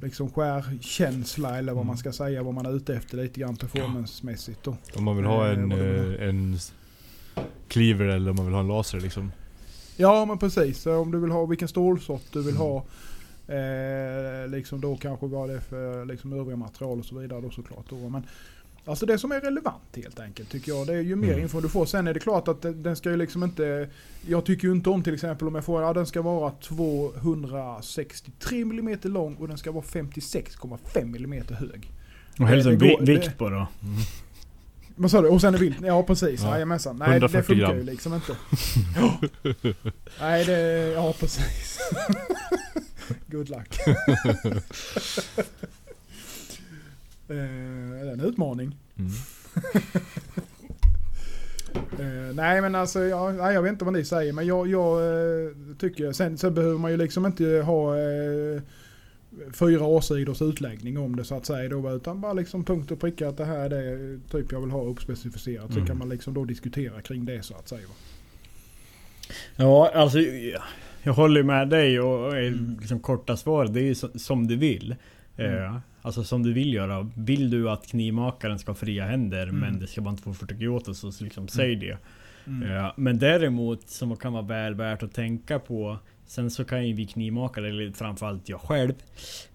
liksom skärkänsla eller vad Mm. man ska säga. Vad man är ute efter lite grann performancemässigt då. Om man vill ha en, eh, en cleaver eller om man vill ha en laser liksom. Ja men precis. Så Om du vill ha vilken stålsort du vill ha. Eh, liksom då kanske vad det är för liksom övriga material och så vidare då såklart. Då. Men, alltså det som är relevant helt enkelt tycker jag. Det är ju mer Mm. info du får. Sen är det klart att den- ska ju liksom inte... Jag tycker ju inte om till exempel om jag får... Ja den ska vara 263 mm lång och den ska vara 56,5 mm hög. Och helst en vikt på då. Vad sa du? Och sen är vilt? Ja precis. Ja. Jajamensan. Nej det 140 funkar gram. ju liksom inte. Ja. Nej det... Ja precis. Good luck. eh, det är en utmaning. Mm. Eh, nej men alltså, ja, jag vet inte vad ni säger men jag, jag eh, tycker, sen, sen behöver man ju liksom inte ha eh, fyra årsidors utläggning om det så att säga då, utan bara liksom punkt och pricka att det här är det typ jag vill ha uppspecificerat. Så Mm. kan man liksom då diskutera kring det så att säga. Ja, alltså jag, håller med dig och, Mm. liksom korta svaret, det är ju så, som du vill. Mm. Eh, alltså som du vill göra. Vill du att knivmakaren ska ha fria händer Mm. men det ska vara en 240 Kyoto så liksom säg det. Mm. Eh, men däremot som kan vara väl värt att tänka på Sen så kan ju vi knivmakare, eller framförallt jag själv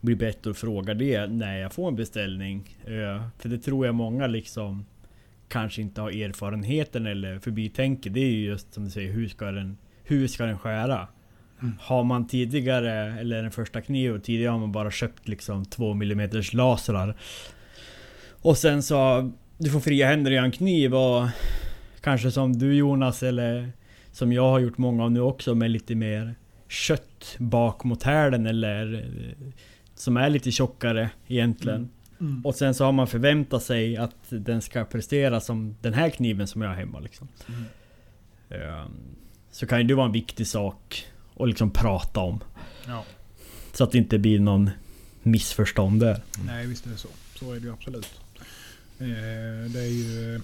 Bli bättre att fråga det när jag får en beställning. Eh, för det tror jag många liksom Kanske inte har erfarenheten eller förbitänker. Det är ju just som du säger, hur ska den, hur ska den skära? Mm. Har man tidigare, eller den första kniven, tidigare har man bara köpt liksom 2 mm lasrar. Och sen så, du får fria händer i en kniv och Kanske som du Jonas eller som jag har gjort många av nu också med lite mer kött bak mot hälen eller eh, som är lite tjockare egentligen. Mm. Och sen så har man förväntat sig att den ska prestera som den här kniven som jag har hemma liksom. Mm. Ehm, Så kan ju det vara en viktig sak att liksom prata om. Ja. Så att det inte blir någon missförstånd där. Nej visst är det så. Så är det ju absolut. Eh, det är ju... eh,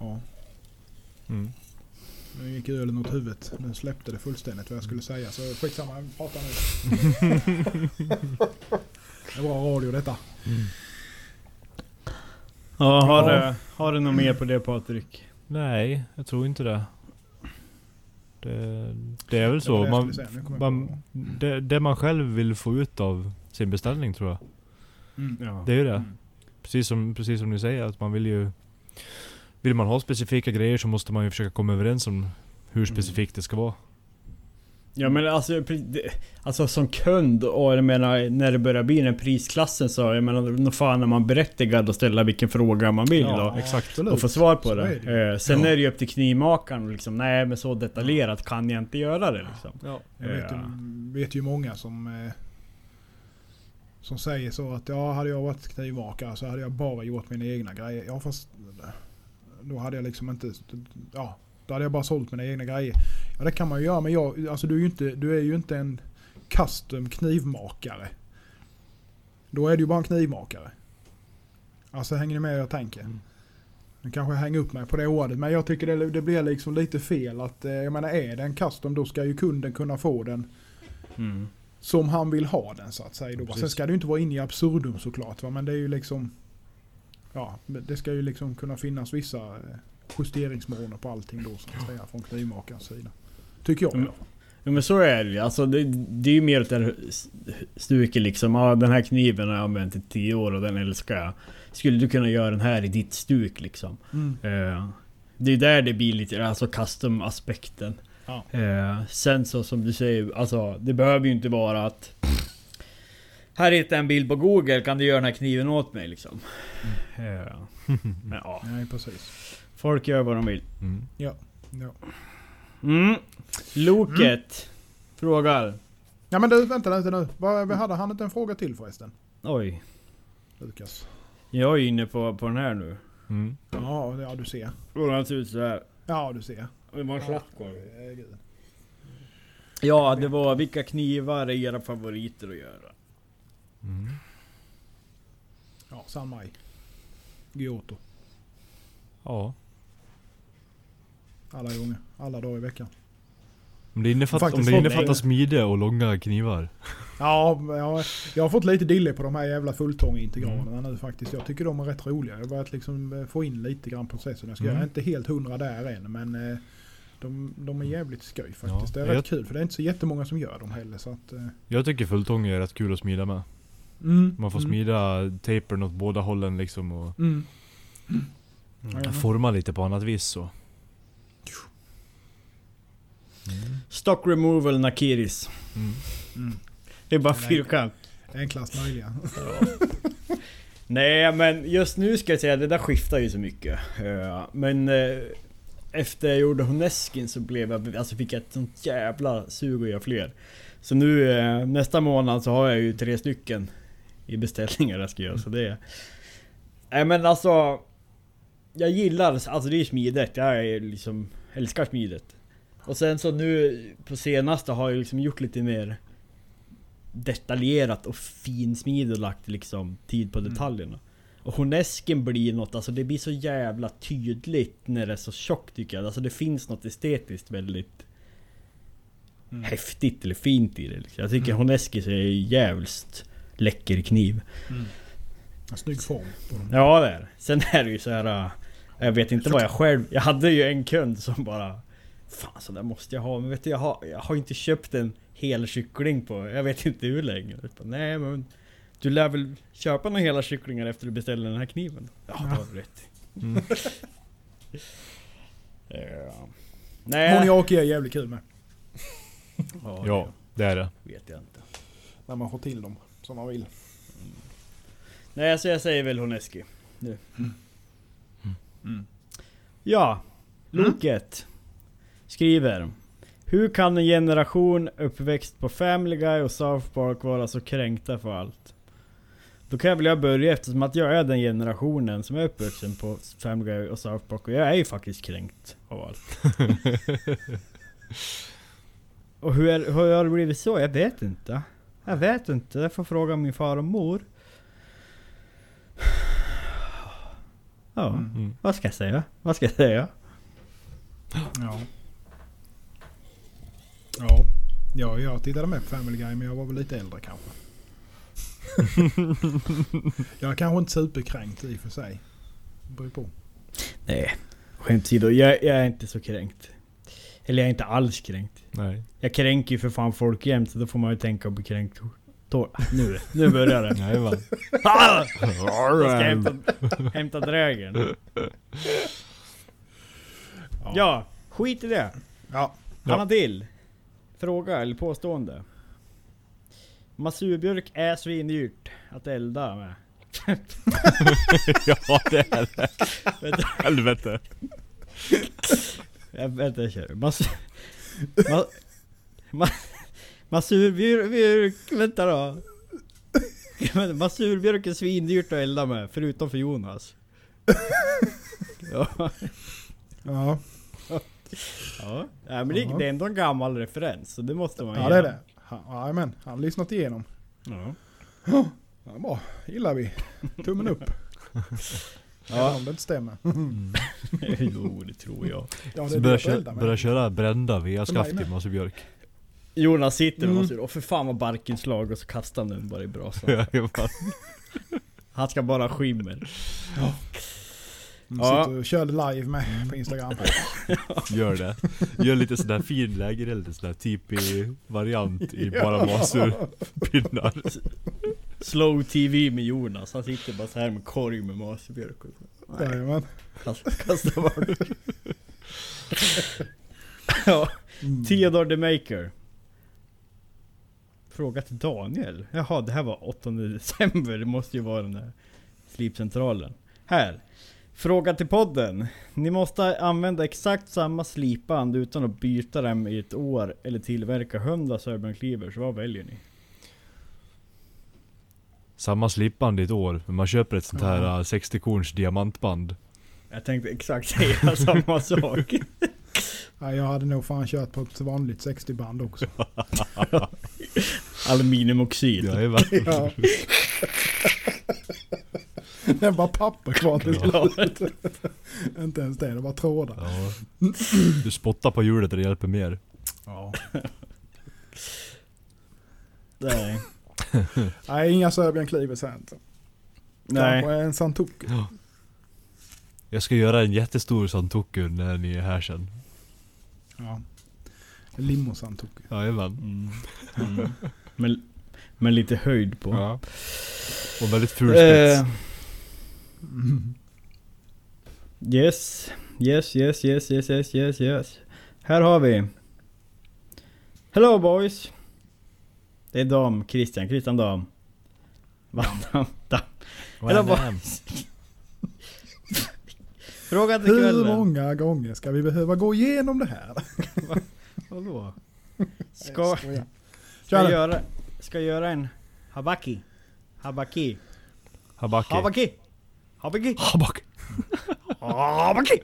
Ja. Mm. Nu gick ölen åt huvudet. Nu släppte det fullständigt vad jag skulle säga. Så skitsamma, jag pratar nu. det är bra radio detta. Ja, har, Ja. Du, har du något mer på det Patrik? Nej, jag tror inte det. Det, det är väl Det så. Man, man, det, det man själv vill få ut av sin beställning tror jag. Mm. Ja. Det är ju det. Mm. Precis som, precis som ni säger, att man vill ju... Vill man ha specifika grejer så måste man ju försöka komma överens om hur specifikt det ska vara. Ja men alltså, alltså som kund och jag menar när det börjar bli den prisklassen så jag menar nog fan är man berättigad att ställa vilken fråga man vill Ja, då. exakt. Och få svar på Så det. är det. Eh, sen Ja. är det ju upp till knivmakaren och liksom, nej men så detaljerat kan jag inte göra det liksom. Ja. Jag vet, ju, vet ju många som, eh, som säger så att ja, hade jag varit knivmakare så hade jag bara gjort mina egna grejer. Ja fast då hade jag liksom inte, ja, då hade jag bara sålt mina egna grejer. Ja det kan man ju göra men jag, alltså du är ju inte, du är ju inte en custom knivmakare. Då är du ju bara en knivmakare. Alltså hänger ni med hur jag tänker? Nu kanske jag hänger upp mig på det ordet men jag tycker det, det blir liksom lite fel att, eh, jag menar är det en custom då ska ju kunden kunna få den Mm. som han vill ha den så att säga. Då. Precis. Sen ska det ju inte vara in i absurdum såklart va? men det är ju liksom Ja, det ska ju liksom kunna finnas vissa eh, justeringsmåner på allting då så att säga från knivmakarens sida. Tycker jag. Mm. Ja men så är det ju. Alltså det, det är ju mer åt det här stuket liksom. Ja den här kniven har jag använt i 10 år och den älskar jag. Skulle du kunna göra den här i ditt stuk liksom? Mm. Eh, det är där det blir lite, alltså custom aspekten. Ja. Eh, sen så som du säger, alltså det behöver ju inte vara att här hittar jag en bild på google, kan du göra den här kniven åt mig liksom? Eh, men ja, Nej precis. folk gör vad de vill. Mm. Ja. Mm. Loket frågar. ja men du vänta lite nu. Vad hade han inte en fråga till förresten? Oj, Lukas. jag är inne på, på den här nu. Mm. Ja, ja du ser. Den ser ut såhär. Ja du ser. Det var en slatt kvar. Gud. Ja, det var vilka knivar är era favoriter att göra? Mm. Ja, San Mai. Giotto. Ja. Alla gånger. Alla dagar i veckan. Om det innefattar, om det innefattar smide och långa knivar. Ja, jag, jag har fått lite dille på de här jävla fulltångintegralerna nu faktiskt. Jag tycker de är rätt roliga. Jag har börjat liksom eh, få in lite grann processen. Jag, ska, Mm. jag är inte helt hundra där än men eh, de, de är jävligt skoj faktiskt. Ja, det är jag- rätt kul för det är inte så jättemånga som gör dem heller. Så att, eh, Jag tycker fulltång är rätt kul att smida med. Mm, Man får mm, smida tapern åt båda hållen liksom och Mm. Mm. forma lite på annat vis så. Stock removal Nakiris. Mm. Mm. Det är bara fyrkant. Enklast möjliga. Nej men just nu ska jag säga, det där skiftar ju så mycket. Eh, Men eh, efter jag gjorde Honeskin så blev jag, alltså fick jag ett sånt jävla sug att göra fler. Så nu eh, nästa månad så har jag ju tre stycken i beställningar jag ska göra. Så det. Nej men alltså... Jag gillar, alltså det är smidigt. Jag är liksom, älskar smidet. Och sen så nu på senaste har jag liksom gjort lite mer detaljerat och finsmid och lagt liksom tid på Mm. detaljerna. Och Honesken blir något, alltså det blir så jävla tydligt när det är så tjockt tycker jag. Alltså det finns något estetiskt väldigt Mm. häftigt eller fint i det. Liksom. Jag tycker Mm. Honeskis är jävligt läcker kniv. En snygg form. Ja det är. Sen är det ju så här. äh, Jag vet inte vad jag själv... Jag hade ju en kund som bara... Fan så där måste jag ha. Men vet du jag har, jag har inte köpt en hel kyckling på... Jag vet inte hur länge. Bara, Nej men... Du lär väl köpa några hela kycklingar efter du beställer den här kniven? Ja, det har du rätt. Mm. Ja. Nej. Moniaki är jävligt kul med. Ja, Ja, det är det. det vet jag inte. När man får till dem som man vill. Nej så jag säger väl Honeski. Nu. Mm. Ja, Loket skriver. Hur kan en generation uppväxt på Family Guy och South Park vara så kränkta för allt? Då kan väl jag börja eftersom att jag är den generationen som är uppvuxen på Family Guy och South Park och jag är ju faktiskt kränkt av allt. och hur, är, hur har det blivit så? Jag vet inte. Jag vet inte, jag får fråga min far och mor. Ja, mm. mm. vad ska jag säga? Vad ska jag säga? Ja. Ja, ja jag tittade med på Family Guy men jag var väl lite äldre kanske. jag är kanske inte superkränkt i och för sig. Det beror på. Nej, skämt åsido. Jag, jag är inte så kränkt. Eller jag är inte alls kränkt. Nej. Jag kränker ju för fan folk jämt så då får man ju tänka bli kränkt. Nu, nu börjar det. Jajamän. Ah! Jag ska hämta, hämta drägen. Ja, skit i det. Ja. Anna till. Fråga eller påstående. Masurbjörk är svindyrt att elda med. ja det är det. Helvete. Jag- vänta jag kör. Mas, ma, ma, masurbjörk... Vänta då. Masurbjörk är svindyrt att elda med, förutom för Jonas. Ja, Ja, ja. Men det, det är ändå en gammal referens, så det måste man ja det är det. Ja, Jajamän, han har lyssnat igenom. Ja. Ja, bra, gillar vi. Tummen upp. Ja. Även om det inte stämmer. jo, det tror jag. Ja, det börja, köra, börja köra brända VA-skaft i. Masse Björk. Jonas sitter och Mm. måste, åh för fan vad barken slag och så kastar han den bara i brasan. Han ska bara skimmer. Mm, Ja. Sitter och kör live med på Instagram. Gör det. Gör lite sån där fin lägereld, sån där tipi-variant i bara masurpinnar. Slow TV med Jonas, han sitter bara så här med korg med. Nej, Jajamän. kast- Kasta bort. ja, Mm. Theodore the Maker. Fråga till Daniel. Jaha, det här var 8 december. Det måste ju vara den där slipcentralen. Här. Fråga till podden. Ni måste använda exakt samma slipband utan att byta dem i ett år eller tillverka 100 Serbian Cleavers. Vad väljer ni? Samma slipband i ett år, men man köper ett sånt här Ja. uh, 60-korns diamantband. Jag tänkte exakt säga samma sak. Ja, jag hade nog fan kört på ett vanligt 60-band också. Aluminiumoxid. Jajamän. Ja. Det var papper kvar till slut. Inte ens det, det var trådar. Ja. Du spottar på hjulet och det hjälper mer. Ja. Nej. Nej, inga Serbian Cleavers här inte. Nej. Kanske en Santoku. Jag ska göra en jättestor santoku när ni är här sen. Ja. Limo Santoku. Jajamän. Mm. Mm. Men, men lite höjd på. Ja. Och väldigt ful spets. Eh, Mm. yes. Yes, yes, yes, yes, yes, yes, yes. Här har vi. Hello boys. Det är Dam, Christian, Christian Dam. Va? Dam, Dam. Hello boys. Fråga till Hur kvällen. många gånger ska vi behöva gå igenom det här? Vadå? Ska, Jag ska, nu. göra, ska göra en habaki. Habaki. Habaki. Habaki. Habaki. Habaki. Habaki.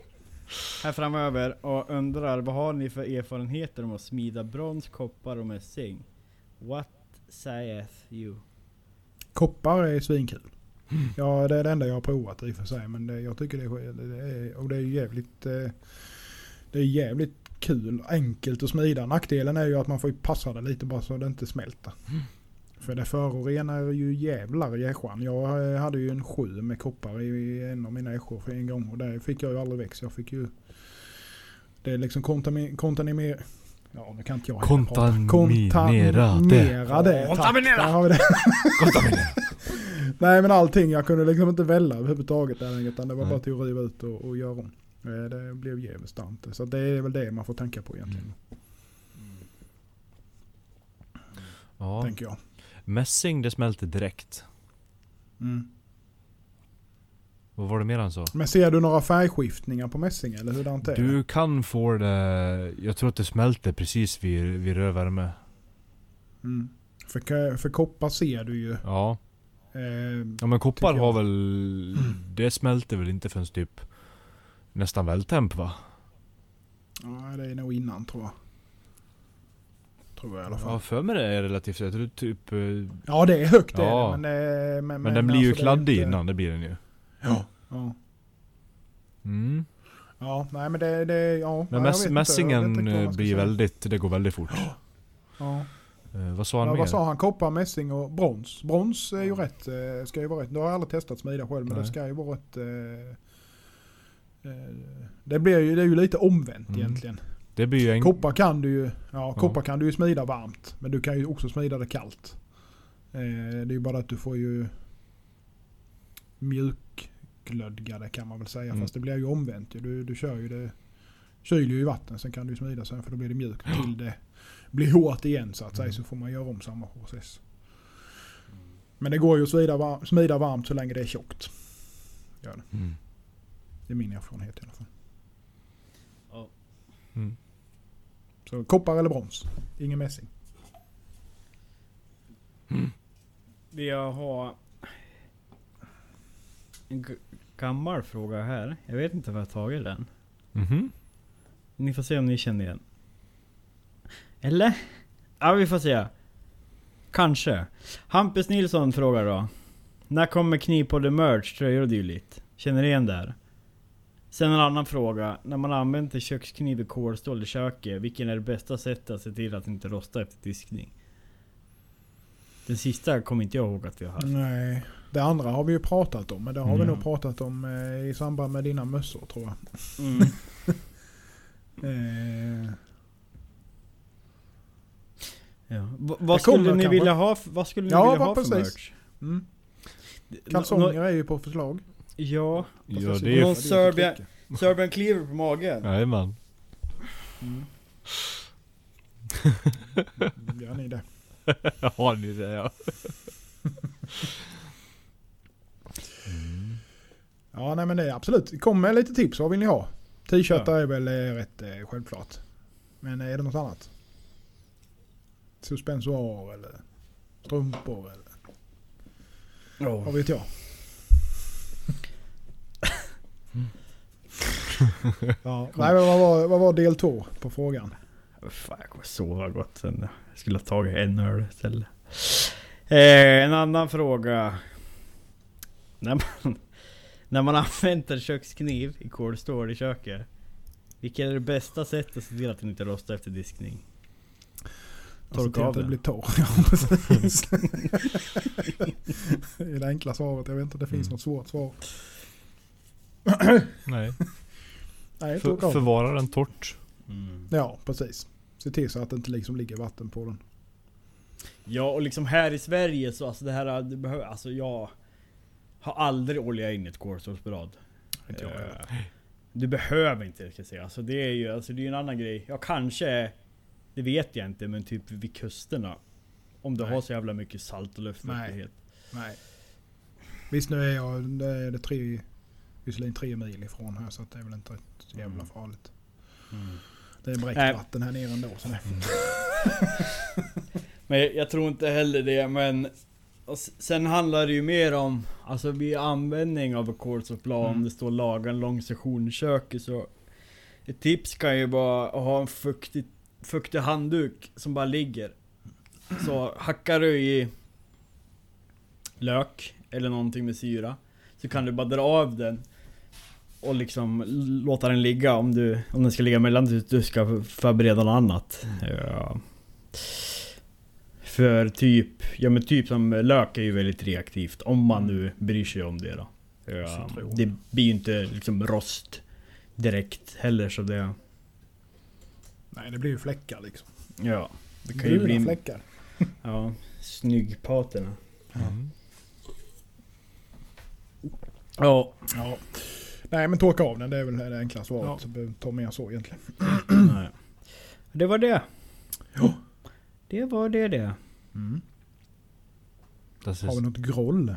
Här framöver och undrar vad har ni för erfarenheter om att smida brons, koppar och mässing? What saith you? Koppar är svinkul. Ja, det är det enda jag har provat i och för sig. Men det, jag tycker det är, det är, och det är jävligt, eh, det är jävligt kul. Enkelt att smida. Nackdelen är ju att man får passa det lite bara så det inte smälter. För det förorenar ju jävlar i ässjan. Jag eh, hade ju en sju med koppar i en av mina ässjor för en gång. Och det fick jag ju aldrig växt. Jag fick ju... Det är liksom kontami- kontamimer... Ja, nu kan inte jag. Kontaminera tack. Kontaminera. Där har vi det. Kontaminera. Nej men allting, jag kunde liksom inte välja överhuvudtaget där utan det var Nej. bara till att riva ut och, och göra om. Eh, Det blev jävligt starkt. Så det är väl det man får tänka på egentligen. Ja. Tänker jag. Mässing det smälter direkt. Mm. Vad var det mer han sa? Men ser du några färgskiftningar på mässing eller hur är det? Du kan få det... Jag tror att det smälter precis vid, vid rödvärme. Mm. För, för koppar ser du ju. Ja. Eh, Ja men koppar har väl... Det smälter väl inte förrän typ... Nästan vältemp va? ja, det är nog innan tror jag. Tror jag i alla Ja, fall. för mig det är relativt... Jag tror typ... eh, Ja det är högt Ja. är det, men, det, men, Men, den blir ju alltså, är kladdig inte- innan, det blir den ju. Ja. Ja. Mm. Ja, nej men det... det ja, Men mäss, inte. Mässingen eh, blir säga. väldigt... Det går väldigt fort. Ja. Eh, vad sa han Ja, mer? vad sa han? Koppar, mässing och brons. Brons är ju rätt. Eh, ska ju vara rätt. Nu har jag aldrig testat smida själv men Nej. det ska ju vara rätt. Eh, eh, det, blir ju, det är ju lite omvänt Mm. egentligen. Det blir ju en... Koppar kan du ju ja, koppar Ja. kan du ju smida varmt. Men du kan ju också smida det kallt. Eh, det är ju bara att du får ju mjukglödga det kan man väl säga. Mm. Fast det blir ju omvänt. Du, du kör ju det. Kyler ju i vatten sen kan du smida sen för då blir det mjukt till det blir hårt igen så att säga. Mm. Så får man göra om samma process. Men det går ju att smida, var- smida varmt så länge det är tjockt. Mm. Det är min erfarenhet i alla fall. Mm. Så koppar eller brons. Ingen mässing. Vi har en g- gammal fråga här. Jag vet inte var jag tagit den. Mhm. Ni får se om ni känner igen. Eller? Ja, vi får se. Kanske. Hampus Nilsson frågar då. När kommer kniv på the merch, tröjor och dylikt? Känner ni igen det här? Sen en annan fråga. När man använder kökskniv i kolstål i köket, vilken är det bästa sättet att se till att inte rosta efter diskning? Den sista kommer inte jag ihåg att vi har haft. Nej. Det andra har vi ju pratat om. Men det har vi Mm. nog pratat om eh, i samband med dina mössor tror jag. Mm. Eh, Ja. Vad kommer skulle ni kanske. vilja ha, vad skulle ni Ja, vilja ha för precis. merch? mm. Kalsonger är ju på förslag. Ja, Ja, det är. Någon det Serbia- trycka. Serbian Cleaver på magen. Jajamän. Mm. Gör ni det? Har ni det ja. Mm. Ja, nej men det är absolut. Kom med lite tips. Vad vill ni ha? T-shirtar är väl eh, rätt eh, självklart. Men är det något annat? Suspensoar eller strumpor eller vad vet jag? ja, nej, men vad, var, vad var del två på frågan? Fan, jag kommer sova gott sen. Jag skulle ha tagit en öl istället. Eh, en annan fråga. När man, när man använder en kökskniv i kolstål i köket. Vilket är det bästa sättet att se till att den inte rostar efter diskning? Alltså Torka till av att det den. blir torr. Ja, precis. det är det enkla svaret. Jag vet inte om det finns Mm. något svårt svar. Nej. Nej, För, förvara den torrt. Mm. Ja, precis. Se till så att det inte liksom ligger vatten på den. Ja och liksom här i Sverige så alltså det här, det behöver, alltså jag har aldrig oljat in ett. Inte jag heller. Eh, Du behöver inte det ska jag säga. Alltså det är ju alltså det är en annan grej. Ja kanske, det vet jag inte men typ vid kusterna. Om du Nej. har så jävla mycket salt och luftfuktighet. Nej. Visst nu är jag det är det tre, visserligen tre mil ifrån här så att det är väl inte så jävla Mm. farligt. Mm. Det är bräckt Nej. vatten här nere ändå. Så det. Men jag, jag tror inte heller det men och Sen handlar det ju mer om Alltså vid användning av kolstålsblad Mm. om det står laga en lång session i köket så Ett tips kan ju vara att ha en fuktig, fuktig handduk som bara ligger Så hackar du i Lök eller någonting med syra Så kan du bara dra av den Och liksom låta den ligga om du Om den ska ligga mellan du, du ska förbereda något annat ja. För typ, ja men typ som lök är ju väldigt reaktivt om man nu bryr sig om det då. Ja, det blir ju inte liksom rost direkt heller så det... Nej det blir ju fläckar liksom. Ja. Det kan ju Bruna bli... fläckar. Ja, snyggpaterna. Mm. Ja. Ja. Nej men torka av den det är väl det enkla svaret. Ja. Så behöver ta mer så egentligen. Nej. Det var det. Ja. Det var det det. Mm. Das Har vi något groll?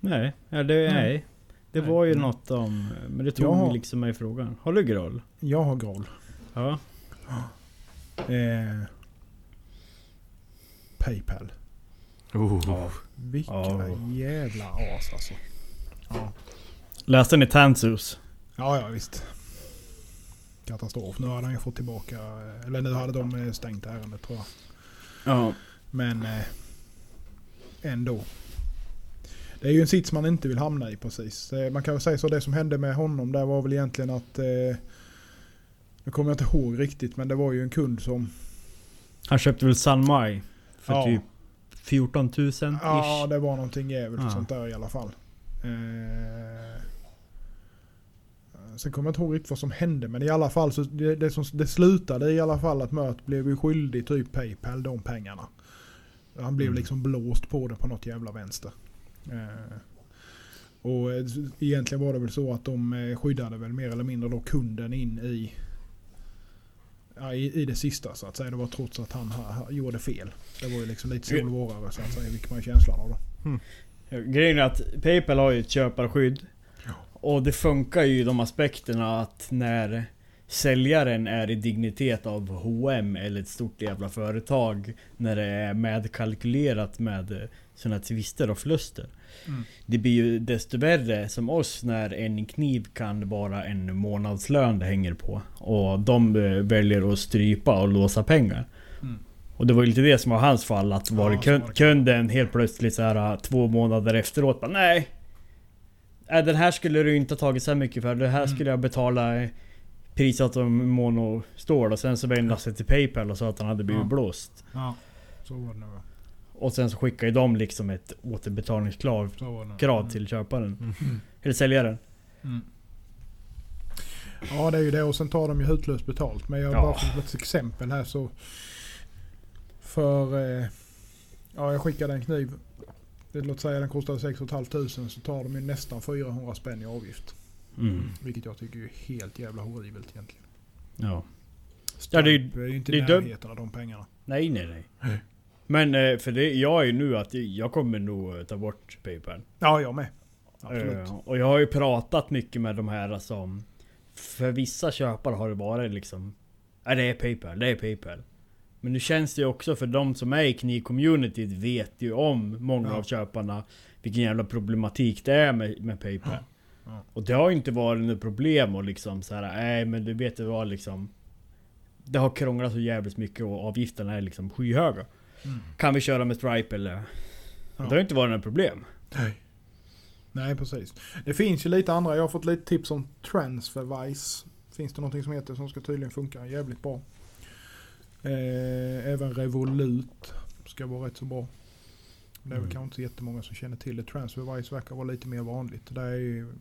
Nej, ja, det, Nej. nej. Det Nej. var ju Mm. något om... Men det tog Jag har- liksom i frågan. Har du groll? Jag har groll. Ja. Eh, Paypal. oh. Vilka Ja. jävla as alltså. Ja. Läste ni Tansus? ja, ja visst. Katastrof. Nu hade han ju fått tillbaka, eller nu hade de eh, stängt ärendet tror jag. Ja. Men eh, ändå. Det är ju en sits man inte vill hamna i precis. Eh, Man kan väl säga så det som hände med honom där var väl egentligen att... Eh, nu kommer jag inte ihåg riktigt men det var ju en kund som Han köpte väl San Mai för Ja. typ 14 000 ish. Ja, det var någonting jävligt Ja. sånt där i alla fall. Eh, sen kommer jag inte ihåg riktigt vad som hände men i alla fall så det, det, som, det slutade i alla fall att Mört blev ju skyldig typ Paypal de pengarna. Han blev Mm. liksom blåst på det på något jävla vänster. Eh, och eh, egentligen var det väl så att de eh, skyddade väl mer eller mindre då kunden in i Ja, i, i det sista så att säga. Det var trots att han ha, gjorde fel. Det var ju liksom lite solvårare så att säga. Vilket man ju känslan av då. Grejen är att Paypal har ju ett köparskydd. Och det funkar ju i de aspekterna att när säljaren är i dignitet av H&M eller ett stort jävla företag. När det är medkalkylerat med sådana tvister och förluster. Mm. Det blir ju desto värre som oss när en kniv kan vara en månadslön det hänger på. Och de eh, väljer att strypa och låsa pengar. Mm. Och det var ju lite det som var hans fall. Att var Ja, var kunden helt plötsligt så här två månader efteråt bara nej. Äh, den här skulle du inte ha tagit så mycket för. Det här Mm. skulle jag betala prisat om monostål. Och sen så vände han sig till Paypal och sa att han hade blivit Ja. blåst. Ja, så var det nog. Och sen så skickade ju de liksom ett återbetalningskrav krav Mm. till köparen. Mm. Eller säljaren. Mm. Ja det är ju det och sen tar de ju hutlöst betalt. Men jag Ja. bara för ett exempel här så. För eh, ja jag skickade en kniv. Det, låt säga den kostade 6 500 så tar de ju nästan 400 spänn i avgift. Mm. Vilket jag tycker är helt jävla horribelt egentligen. Ja. Ja, det är ju- inte i närheten av de pengarna. Nej nej nej. Men eh, för det, jag är ju nu att jag kommer nog eh, ta bort Paypal. Ja jag med. Absolut. Eh, och jag har ju pratat mycket med de här som... För vissa köpare har det varit liksom... Ja det är Paypal, det är Paypal. Men nu känns det ju också för de som är i knivcommunityt vet ju om många Ja. av köparna vilken jävla problematik det är med, med Paypal. Ja. Och det har ju inte varit något problem och liksom så här, nej men du vet det var liksom... Det har krånglat så jävligt mycket och avgifterna är liksom skyhöga. Mm. Kan vi köra med Stripe eller? Ja. Det har ju inte varit något problem. Nej. Nej precis. Det finns ju lite andra. Jag har fått lite tips om Transferwise. Finns det någonting som heter som ska tydligen funka jävligt bra. Eh, även Revolut ska vara rätt så bra. Det är väl Mm. kanske inte jättemånga som känner till det. Transferwise verkar vara lite mer vanligt. Det är ju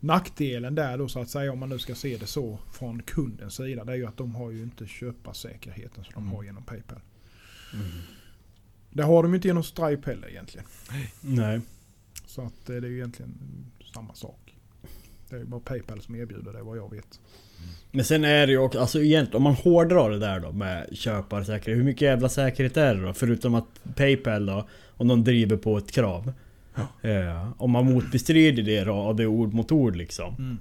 nackdelen där då så att säga om man nu ska se det så från kundens sida. Det är ju att de har ju inte köparsäkerheten som de Mm. har genom Paypal. Det har de ju inte genom Stripe heller egentligen. Nej. Så att eh, det är ju egentligen samma sak. Det är ju bara Paypal som erbjuder det vad jag vet. Men sen är det ju också, alltså egentligen om man hårdrar det där då med köparsäkerhet. Hur mycket jävla säkerhet är det då? Förutom att Paypal då, om de driver på ett krav. Eh, om man motbestrider det då, och det är ord mot ord liksom.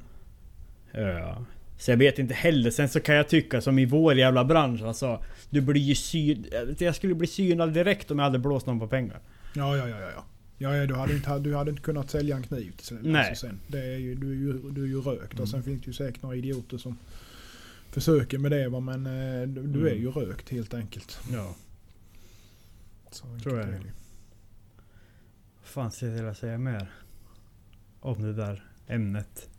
Eh, så jag vet inte heller. Sen så kan jag tycka som i vår jävla bransch alltså. Du blir ju syn... Jag skulle bli synad direkt om jag hade blåst någon på pengar. Ja, ja, ja, ja. Ja. Ja, du, hade inte, du hade inte kunnat sälja en kniv till sen. Nej. Alltså sen. Det är ju, du, är ju, du är ju rökt Mm. och sen finns det ju säkert några idioter som försöker med det va? men eh, du, du är Mm. ju rökt helt enkelt. Ja. Så Tror jag enkelt det. fan ska jag vilja säga mer? Om det där ämnet.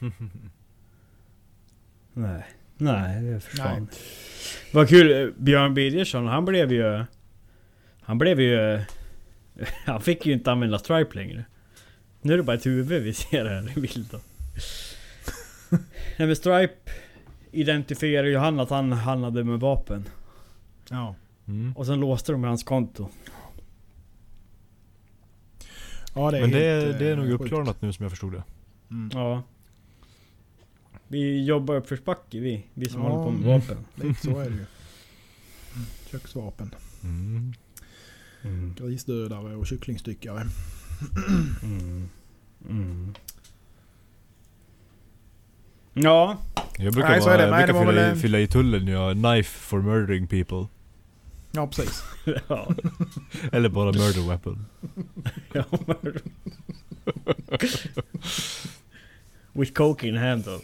Nej. Nej, det försvann. Nej. Vad kul. eh, Björn Birgersson, han blev ju... Han blev ju... Han fick ju inte använda Stripe längre. Nu är det bara ett huvud vi ser här i bilden. Nej men Stripe identifierar ju han att han handlade med vapen. Ja. Mm. Och sen låste de hans konto. ja, det Men det är, det är eh, nog sjukt. uppklarnat nu som jag förstod det. Mm. Ja. Vi jobbar uppförsbacke vi. Vi som Ja. håller på med vapen. Lite så är det ju. Mm. Köksvapen, Mm. Mm. grisdödare och kycklingstyckare. Mm. Mm. Ja. Jag brukar, Nej, så är bara, det. Jag det brukar var fylla, i, en- fylla i tullen har knife for murdering people. Ja, precis. ja. Eller bara murder weapon. ja men- With coke in hand då.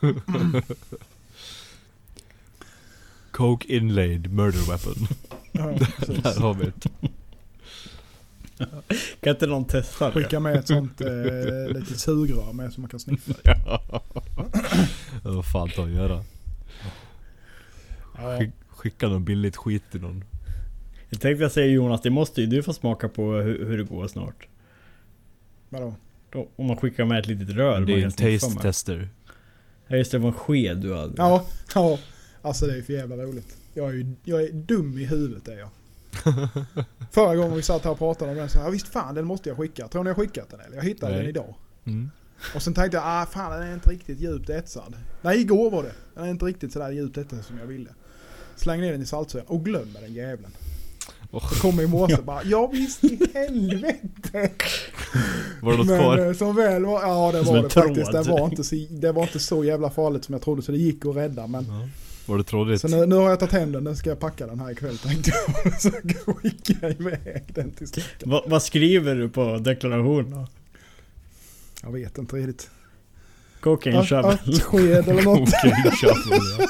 Coke inlaid murder weapon. Ja, precis. Där har vi det. Kan inte någon testa det? Skicka med ett sånt eh, litet sugrör med som man kan sniffa i. Ja. Vad fan tar göra? Ja. Skick, skicka någon billigt skit till någon. Jag tänkte säga Jonas, det måste ju du få smaka på hur, hur det går snart. Vadå? Då, om man skickar med ett litet rör. Det är ju en taste tester. Ja just det, det var en sked du hade. Ja, ja. Alltså det är för jävla roligt. Jag är ju jag är dum i huvudet är jag. Förra gången vi satt här och pratade om den så ja visst fan den måste jag skicka. Tror ni jag skickat den eller? Jag hittade Nej. den idag. Mm. Och sen tänkte jag, ah fan den är inte riktigt djupt etsad. Nej igår var det. Den är inte riktigt sådär djupt etsad som jag ville. Släng ner den i saltsöjan och glömmer den jäveln. Oh. Kommer i morse bara, ja visst i helvete. Var det något Men kvar? eh, som väl var, ja det Som var det faktiskt. Det var, inte så, det var inte så jävla farligt som jag trodde så det gick att rädda. Men Ja. Var det trådigt? så nu, nu har jag tagit hem den, den ska jag packa den här ikväll tänkte jag. Så skickar jag iväg den till Stockholm. Va, vad skriver du på deklarationen? Jag vet inte riktigt. Cocaine Ört- shovel. Örtsked eller något. Okej, shuffle, ja.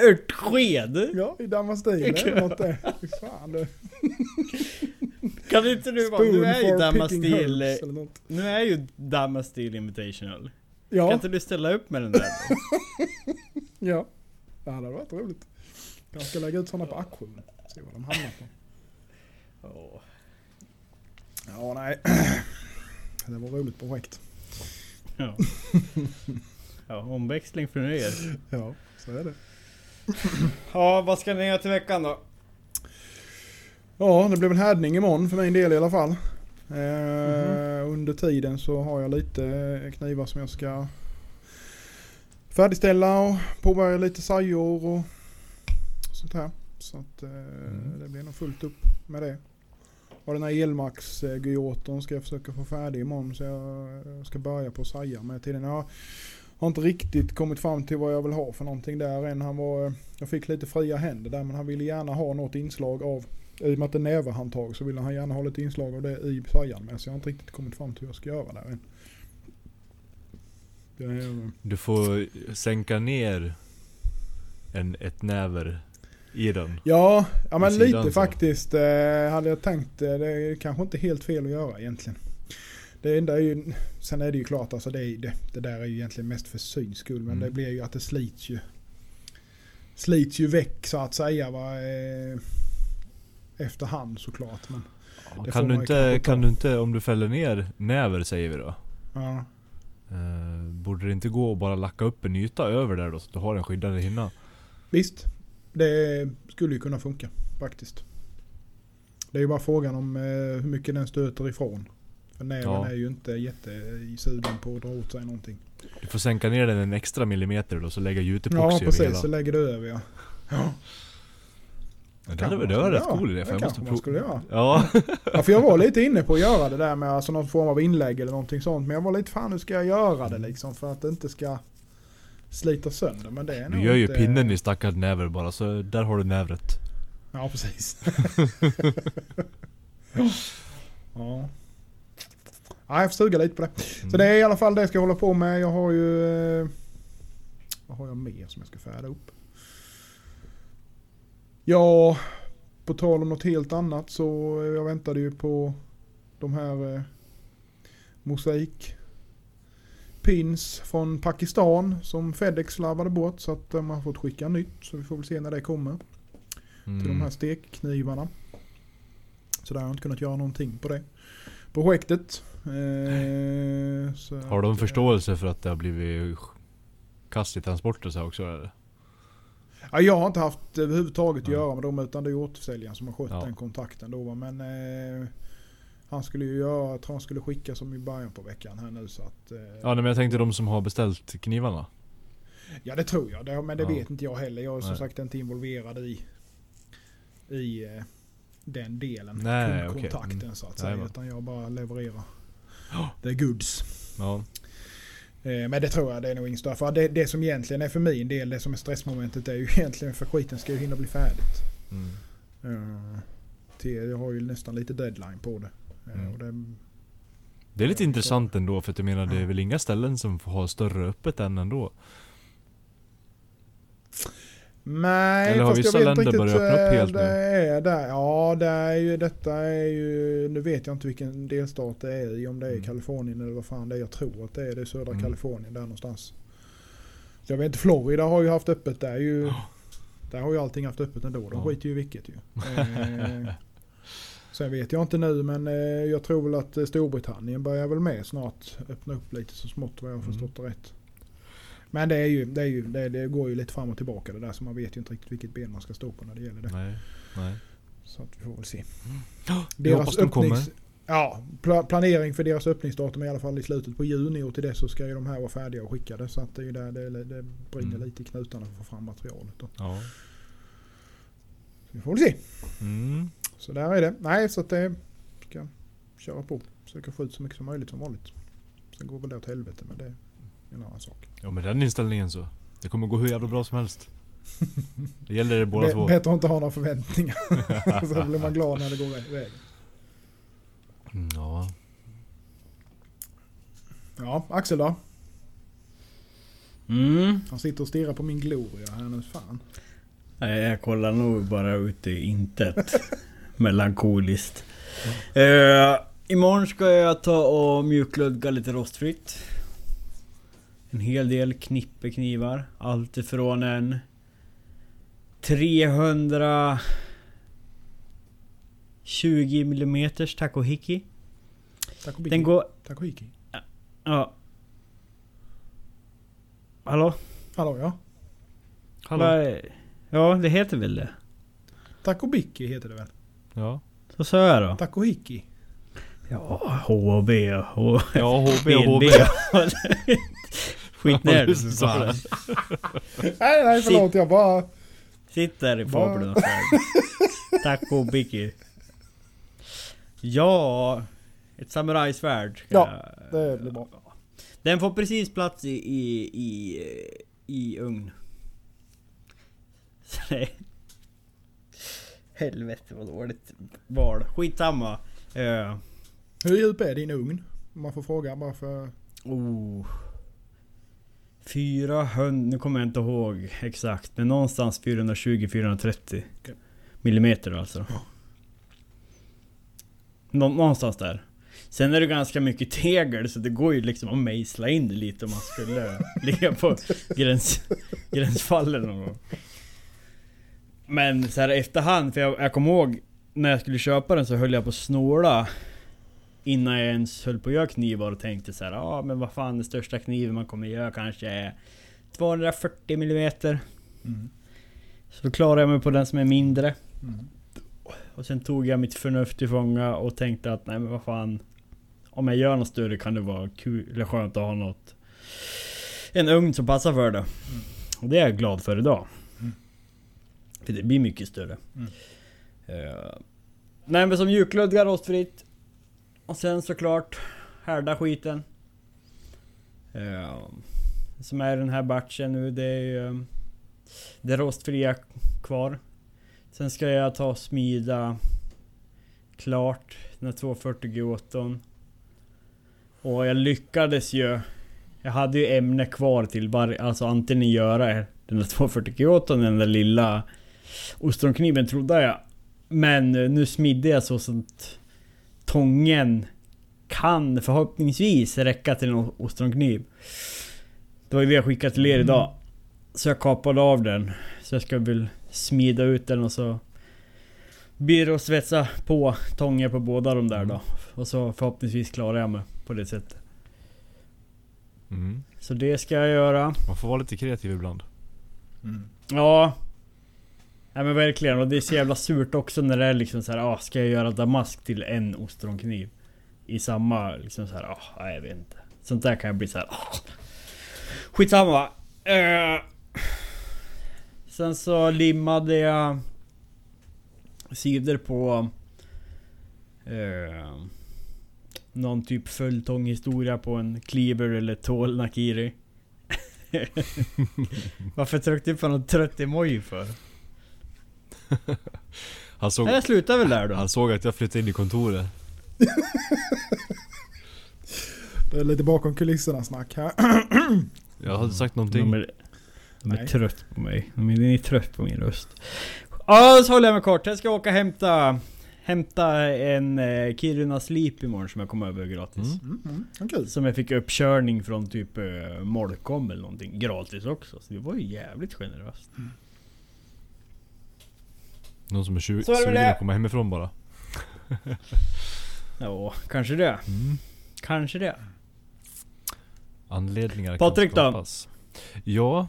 Örtsked? Ja, i damastil eller något där. Fy fan du. Kan inte du vara... Nu är ju Damastil... Nu är ju Damastil Invitational. Kan Ja, inte du ställa upp med den där ja. Det hade varit roligt. Jag ska lägga ut sådana på auktion. Se vad de hamnar på. Åh. Ja, nej. Det var roligt projekt. Ja. ja, omväxling för er. Ja, så är det. Ja, vad ska ni göra till veckan då? Ja, det blir väl härdning imorgon för min del i alla fall. Eh, Under tiden så har jag lite knivar som jag ska färdigställa och påbörja lite sajor och sånt här. Så att eh, det blir nog fullt upp med det. Och den här Elmax eh, Gyoton ska jag försöka få färdig imorgon så jag eh, ska börja på saja med tiden. Jag har inte riktigt kommit fram till vad jag vill ha för någonting där än. Han var, eh, jag fick lite fria händer där men han ville gärna ha något inslag av i och med att det är näverhandtag så vill han gärna ha lite inslag av det i sajan med. Så jag har inte riktigt kommit fram till hur jag ska göra där än. Är, Du får sänka ner en, ett näver i den. ja, ja men lite så. faktiskt eh, hade jag tänkt. Eh, det är kanske inte helt fel att göra egentligen. Det enda är ju, sen är det ju klart alltså det, är, det, det där är ju egentligen mest för syns skull. Men Mm. det blir ju att det slits ju. Slits ju väck så att säga va. Eh, efterhand såklart. Men, får Kan du, inte, kan du inte, om du fäller ner näver säger vi då. ja. Eh, borde det inte gå att bara lacka upp en yta över där då så att du har en skyddande hinna? Visst, det skulle ju kunna funka faktiskt. Det är ju bara frågan om eh, hur mycket den stöter ifrån. För näven Ja. är ju inte jättesugen på att dra åt sig någonting. Du får sänka ner den en extra millimeter då så lägga Ja gjutepoxy över precis, hela. så lägger du över ja. ja. Det var skulle rätt cool idé Det för jag måste man skulle göra. Ja. ja. för jag var lite inne på att göra det där med alltså någon form av inlägg eller någonting sånt. Men jag var lite fan hur ska jag göra det liksom för att det inte ska slita sönder. Men det är Du gör ju inte... pinnen i stackars näver bara så där har du nävret. Ja precis. ja. Ja, jag får suga lite på det. Mm. Så det är i alla fall det jag ska hålla på med. Jag har ju... eh, Vad har jag mer som jag ska färda upp? Ja, på tal om något helt annat så eh, jag väntade ju på de här eh, mosaik pins från Pakistan som Fedex slarvade bort så att de har fått skicka nytt. Så vi får väl se när det kommer till de Mm. här stekknivarna. Så där har jag inte kunnat göra någonting på det projektet. Eh, Har de att, eh, förståelse för att det har blivit kast i transporter så här också eller? Ja, jag har inte haft överhuvudtaget att Nej. göra med dem utan det är återförsäljaren som har skött Ja. den kontakten då. Men eh, han skulle ju göra, jag tror han skulle skicka som i början på veckan här nu så att... Eh, Ja nej, men jag tänkte de som har beställt knivarna. Ja det tror jag, det, men det Ja. vet inte jag heller. Jag är som Nej. sagt inte involverad i, i eh, den delen. Nej, Kundkontakten okej. Mm. så att säga. Jajamän. Utan jag bara levererar Ja. the goods. Ja. Eh, Men det tror jag, det är nog ingen större. För det, det som egentligen är för min del, det som är stressmomentet är ju egentligen för skiten ska ju hinna bli färdigt. Mm. Eh, till, jag har ju nästan lite deadline på det. Eh, Mm. Och det Det är lite intressant ändå för att jag menar det är väl inga ställen som får ha större öppet än ändå. Nej, Eller har vissa länder börjat öppna upp eh, helt nu? det är där. Ja, det är ju, detta är ju... Nu vet jag inte vilken delstat det är i. Om det är Mm. Kalifornien eller vad fan det är. Jag tror att det är det södra Mm. Kalifornien där någonstans. Jag vet inte, Florida har ju haft öppet där ju. Där har ju allting haft öppet ändå. De Ja. skiter ju i vilket ju. Eh, Sen vet jag inte nu men eh, jag tror väl att Storbritannien börjar väl med snart öppna upp lite så smått vad jag har Mm. förstått det rätt. Men det, är ju, det, är ju, det, det går ju lite fram och tillbaka det där så man vet ju inte riktigt vilket ben man ska stå på när det gäller det. Nej, nej. Så att vi får väl se. Vi hoppas de kommer. Ja, pla- planering för deras öppningsdatum är i alla fall i slutet på juni och till det så ska ju de här vara färdiga och skickade. Så att det är där det, det brinner Mm. lite i knutarna för att få fram materialet. Då. Ja. Vi får väl se. Mm. Så där är det. Nej, så att det ska köra på. Försöka få ut så mycket som möjligt som vanligt. Sen går väl det åt helvete men det en annan sak. Ja med den inställningen så. Det kommer gå hur jävla bra som helst. Det gäller det båda Be- två. bättre att inte ha några förväntningar. så blir man glad när det går vä- vägen. Mm, Ja. Ja, Axel då? Mm. Han sitter och stirrar på min gloria här nu. Fan. Nej, jag kollar nog bara ut i intet. Melankoliskt. Uh, imorgon ska jag ta och mjuklugga lite rostfritt. En hel del knippeknivar. Allt ifrån en 320 mm takohiki. Takohiki. Den går... Takohiki. Ja. Hallå? Hallå ja. Hallå. Ja, det heter väl det? Takobiki heter det väl? Ja. Så sa jag då. Takohiki. Ja, HB och... Ja, HB och HB. Skit ner dig bara. det. Nej, nej förlåt. Jag bara... Sitt där i värld. Taco Biki. Ja, ett samurajsvärd. Ja, det blir bra. Den får precis plats i, i, i, i ugn. Så det- Helvete vad dåligt val. Skitsamma. Uh, Hur djup är din ugn? Om man får fråga bara för... oh. 400, nu kommer jag inte ihåg exakt, men någonstans 420-430 Okej. millimeter alltså. Nå, någonstans där. Sen är det ganska mycket tegel så det går ju liksom att mejsla in det lite om man skulle ligga på gräns, gränsfallen någon gång. Men så här efterhand, för jag, jag kommer ihåg när jag skulle köpa den så höll jag på att snåla Innan jag ens höll på att göra knivar och tänkte så här, ja ah, men vad fan den största kniven man kommer göra kanske är 240 mm. Mm. Så då klarade jag mig på den som är mindre. Mm. Och sen tog jag mitt förnuft till fånga och tänkte att nej men vad fan. Om jag gör något större kan det vara kul eller skönt att ha något. En ugn som passar för det. Och det är jag glad för idag. Mm. För det blir mycket större. Mm. Eh, nej men som mjuklödga rostfritt. Och sen såklart härda skiten. Eh, som är den här batchen nu det är ju eh, det rostfria kvar. Sen ska jag ta och smida klart den här 240 G8. Och jag lyckades ju. Jag hade ju ämne kvar till varje, alltså antingen göra den där 240 G8 den där lilla ostronkniven trodde jag. Men eh, nu smidde jag så att tången kan förhoppningsvis räcka till en ostronkniv. Det var ju det jag skickade till er idag. Så jag kapade av den. Så jag ska väl smida ut den och så blir det att svetsa på tångar på båda de där då. Och så förhoppningsvis klarar jag mig på det sättet. Mm. Så det ska jag göra. Man får vara lite kreativ ibland. Mm. Ja. Nej men verkligen. Och det är så jävla surt också när det är liksom så här, ah, ska jag göra damask till en ostronkniv? I samma liksom så här, ah, nej, jag vet inte. Sånt där kan jag bli så här, ah. Skitsamma. Uh, sen så limmade jag sidor på uh, någon typ följetonghistoria på en cleaver eller tål nakiri. Varför tryckte du på någon trött emoji för? Han såg, Nej, jag slutar väl där då. han såg att jag flyttade in i kontoret. Det är lite bakom kulisserna snack här. Jag hade sagt De någonting. är, de är trött på mig. De är, ni är trött på min röst. Ja, så håller jag mig kort. Jag ska åka och hämta hämta en eh, Kiruna Sleep imorgon som jag kom över gratis. Mm. Mm, mm, ja, kul. Som jag fick uppkörning från typ eh, Molkom eller någonting gratis också. Så det var ju jävligt generöst. Någon som är tju- Så sugen att komma hemifrån bara. Ja, kanske det. Mm. Kanske det. Anledningar Patrik då? kan skapas. Ja.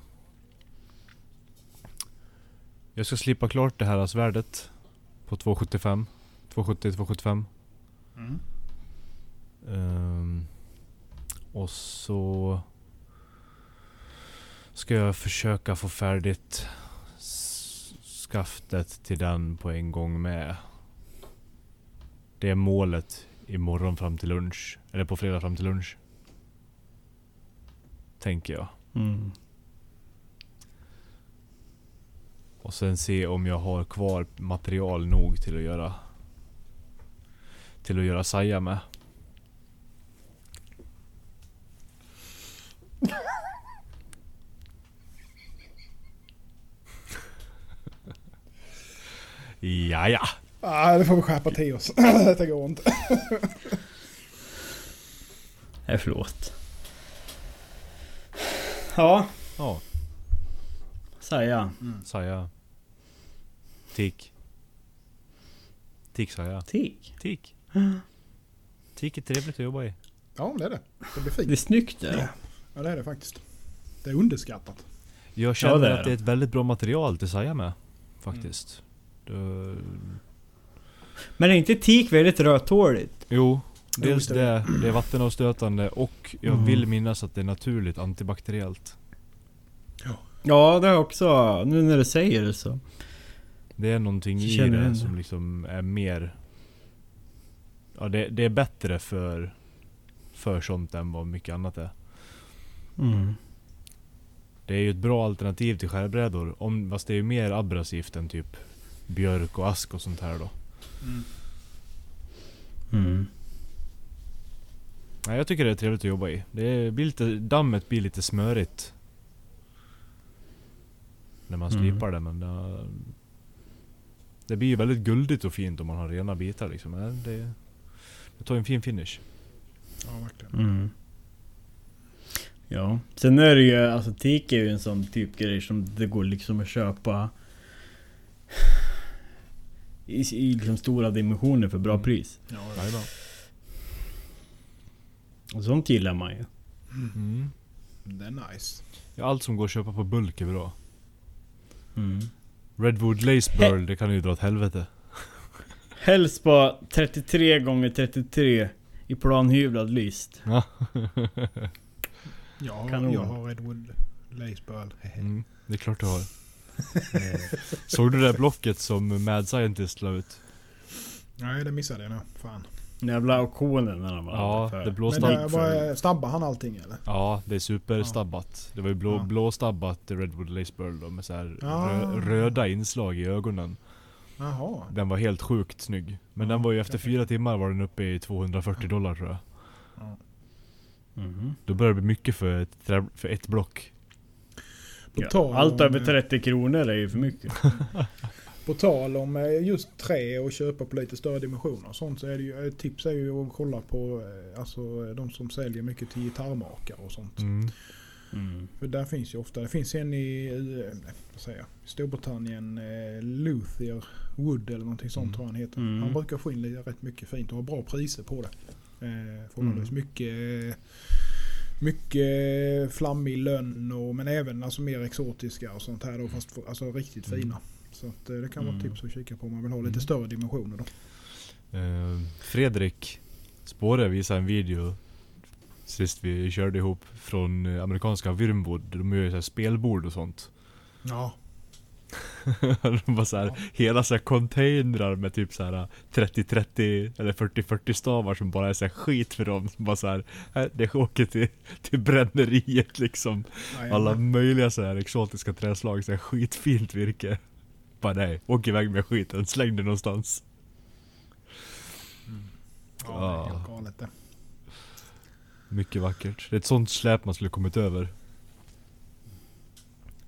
Jag ska slipa klart det här svärdet. På 275. 270-275. Mm. Ehm, och så ska jag försöka få färdigt skaftet till den på en gång med. Det är målet imorgon fram till lunch. Eller på fredag fram till lunch. Tänker jag. Mm. Och sen se om jag har kvar material nog till att göra Till att göra saja med. Ja, ja. Ah, det får vi skärpa till oss. Detta går inte. Nej, förlåt. Ja, Ja, säga. saja. Tik. Tik saja. Tik. Tik. Tik är trevligt att jobba i. Ja, det är det. Det blir Det är fint. snyggt det. Ja, det är det faktiskt. Det är underskattat. Jag känner det är att det är ett väldigt bra material till saja med. Faktiskt. Det- Men är inte tik väldigt rödtåligt? Jo, dels det. det. Är vattenavstötande och jag Mm. vill minnas att det är naturligt antibakteriellt. Ja, det är också... Nu när du säger det så. Det är någonting i det det. som liksom är mer... Ja, det, det är bättre för, för sånt än vad mycket annat är. Mm. Det är ju ett bra alternativ till skärbrädor. Om, fast det är ju mer abrasivt än typ björk och ask och sånt här då. Mm. Nej, jag tycker det är trevligt att jobba i. Det är, blir lite, dammet blir lite smörigt. När man Mm. slipar det men det, det blir ju väldigt guldigt och fint om man har rena bitar liksom. Men Det, det tar en fin finish. Ja, verkligen. Mm. Ja, sen är det ju, alltså teak är ju en sån typ grej som det går liksom att köpa i, i liksom stora dimensioner för bra Mm. pris. Ja, Jajamän. Och sånt gillar man ju. Mm. det är nice. Ja, allt som går att köpa på bulk är bra. Mm. Redwood Lace Burl, det kan ju dra åt helvete. Helst på 33 gånger 33 i planhyvlad list. Har, Kanon. jag har Redwood Laceburl. Mm, det är klart du har. Eh, Såg du det där blocket som Mad Scientist la ut? Nej, det missade jag nog. Fan. Den jävla auktionen när han var Ja, för. det blåstabbat. bara, stabbar han allting eller? Ja, det är superstabbat. Det var ju blå, Ja. blåstabbat Redwood Lace Burl då med så här Ja. rö, röda inslag i ögonen. Jaha. Den var helt sjukt snygg. Men Ja, den var ju efter fyra timmar var den uppe i 240 dollar tror jag. Mhm. Då börjar det bli mycket för ett, för ett block. På Ja, tal allt om- över 30 kronor är ju för mycket. På tal om eh, just trä och köpa på lite större dimensioner och sånt så är det ju, ett tips är ju att kolla på eh, alltså, de som säljer mycket till gitarrmakare och sånt. Mm. Mm. För där finns ju ofta, det finns en i eh, vad säger jag, Storbritannien, eh, Luther Wood eller någonting sånt Mm. tror jag han heter. Mm. Han brukar få in lite, rätt mycket fint och har bra priser på det. Eh, förhållandevis Mm. mycket, eh, mycket flammig lönn och men även alltså mer exotiska och sånt här då fast alltså riktigt Mm. fina. Så att, eh, det kan vara ett Mm. tips att kika på om man vill ha lite Mm. större dimensioner då. Eh, Fredrik Spåre visade en video Sist vi körde ihop från eh, amerikanska Wyrmwood. De gör ju så spelbord och sånt. Ja. de var så här, Ja. hela så här containrar med typ så här 30-30 eller 40-40 stavar som bara är så här skit för dem. Som bara så här, "Här, det åker till, till bränneriet liksom. Alla möjliga så här exotiska träslag, så här skitfint virke. Bara nej, åk iväg med skiten, släng det någonstans. Ja, det är galet det. Mycket vackert. Det är ett sånt släp man skulle kommit över.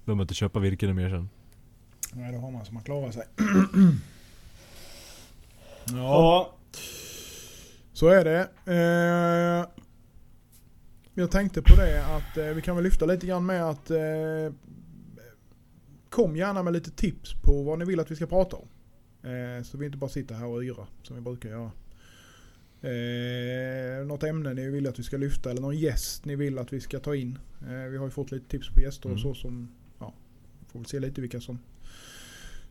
Behöver inte köpa virke mer sen. Nej, då har man så man klarar sig. Ja. Så är det. Eh, jag tänkte på det att eh, vi kan väl lyfta lite grann med att eh, kom gärna med lite tips på vad ni vill att vi ska prata om. Eh, så vi inte bara sitter här och yrar som vi brukar göra. Eh, något ämne ni vill att vi ska lyfta eller någon gäst ni vill att vi ska ta in. Eh, vi har ju fått lite tips på gäster och Mm. så som, ja, får väl se lite vilka som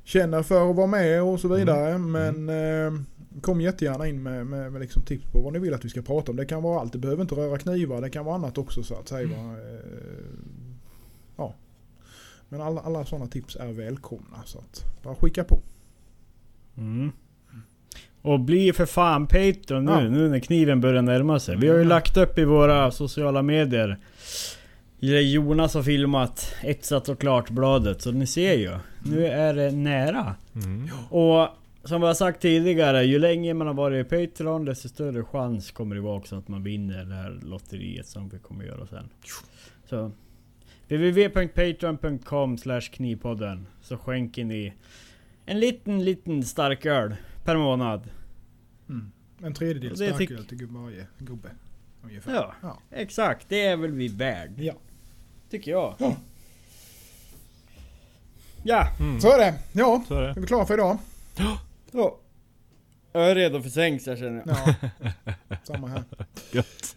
känner för att vara med och så vidare. Men eh, kom jättegärna in med, med, med liksom tips på vad ni vill att vi ska prata om. Det kan vara allt, det behöver inte röra knivar, det kan vara annat också så att säga. va. Eh, ja. Men alla, alla sådana tips är välkomna så att bara skicka på. Mm. Och bli för fan Patreon nu, Ja. nu när kniven börjar närma sig. Vi har ju Mm. lagt upp i våra sociala medier. Jonas har filmat, etsat och klart bladet. Så ni ser ju. Nu är det nära. Mm. Och som vi har sagt tidigare, ju längre man har varit i Patreon desto större chans kommer det vara också att man vinner det här lotteriet som vi kommer göra sen. Så www.patreon.com knivpodden så skänker ni en liten, liten starköl per månad. Mm. En tredjedel starköl till varje gubbe. Ungefär. Ja, Ja. exakt. Det är väl vi värd. Ja. Tycker jag. Ja. Ja. Mm. Så är det. Ja, Så är är det. vi klara för idag? Så. Jag är redo för sängs jag känner jag. Ja, samma här. Gött.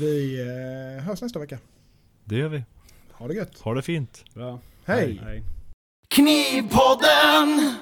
Vi eh, hörs nästa vecka. Det gör vi. Ha det gött. Ha det fint. Bra. Hej! Hej. Knivpodden!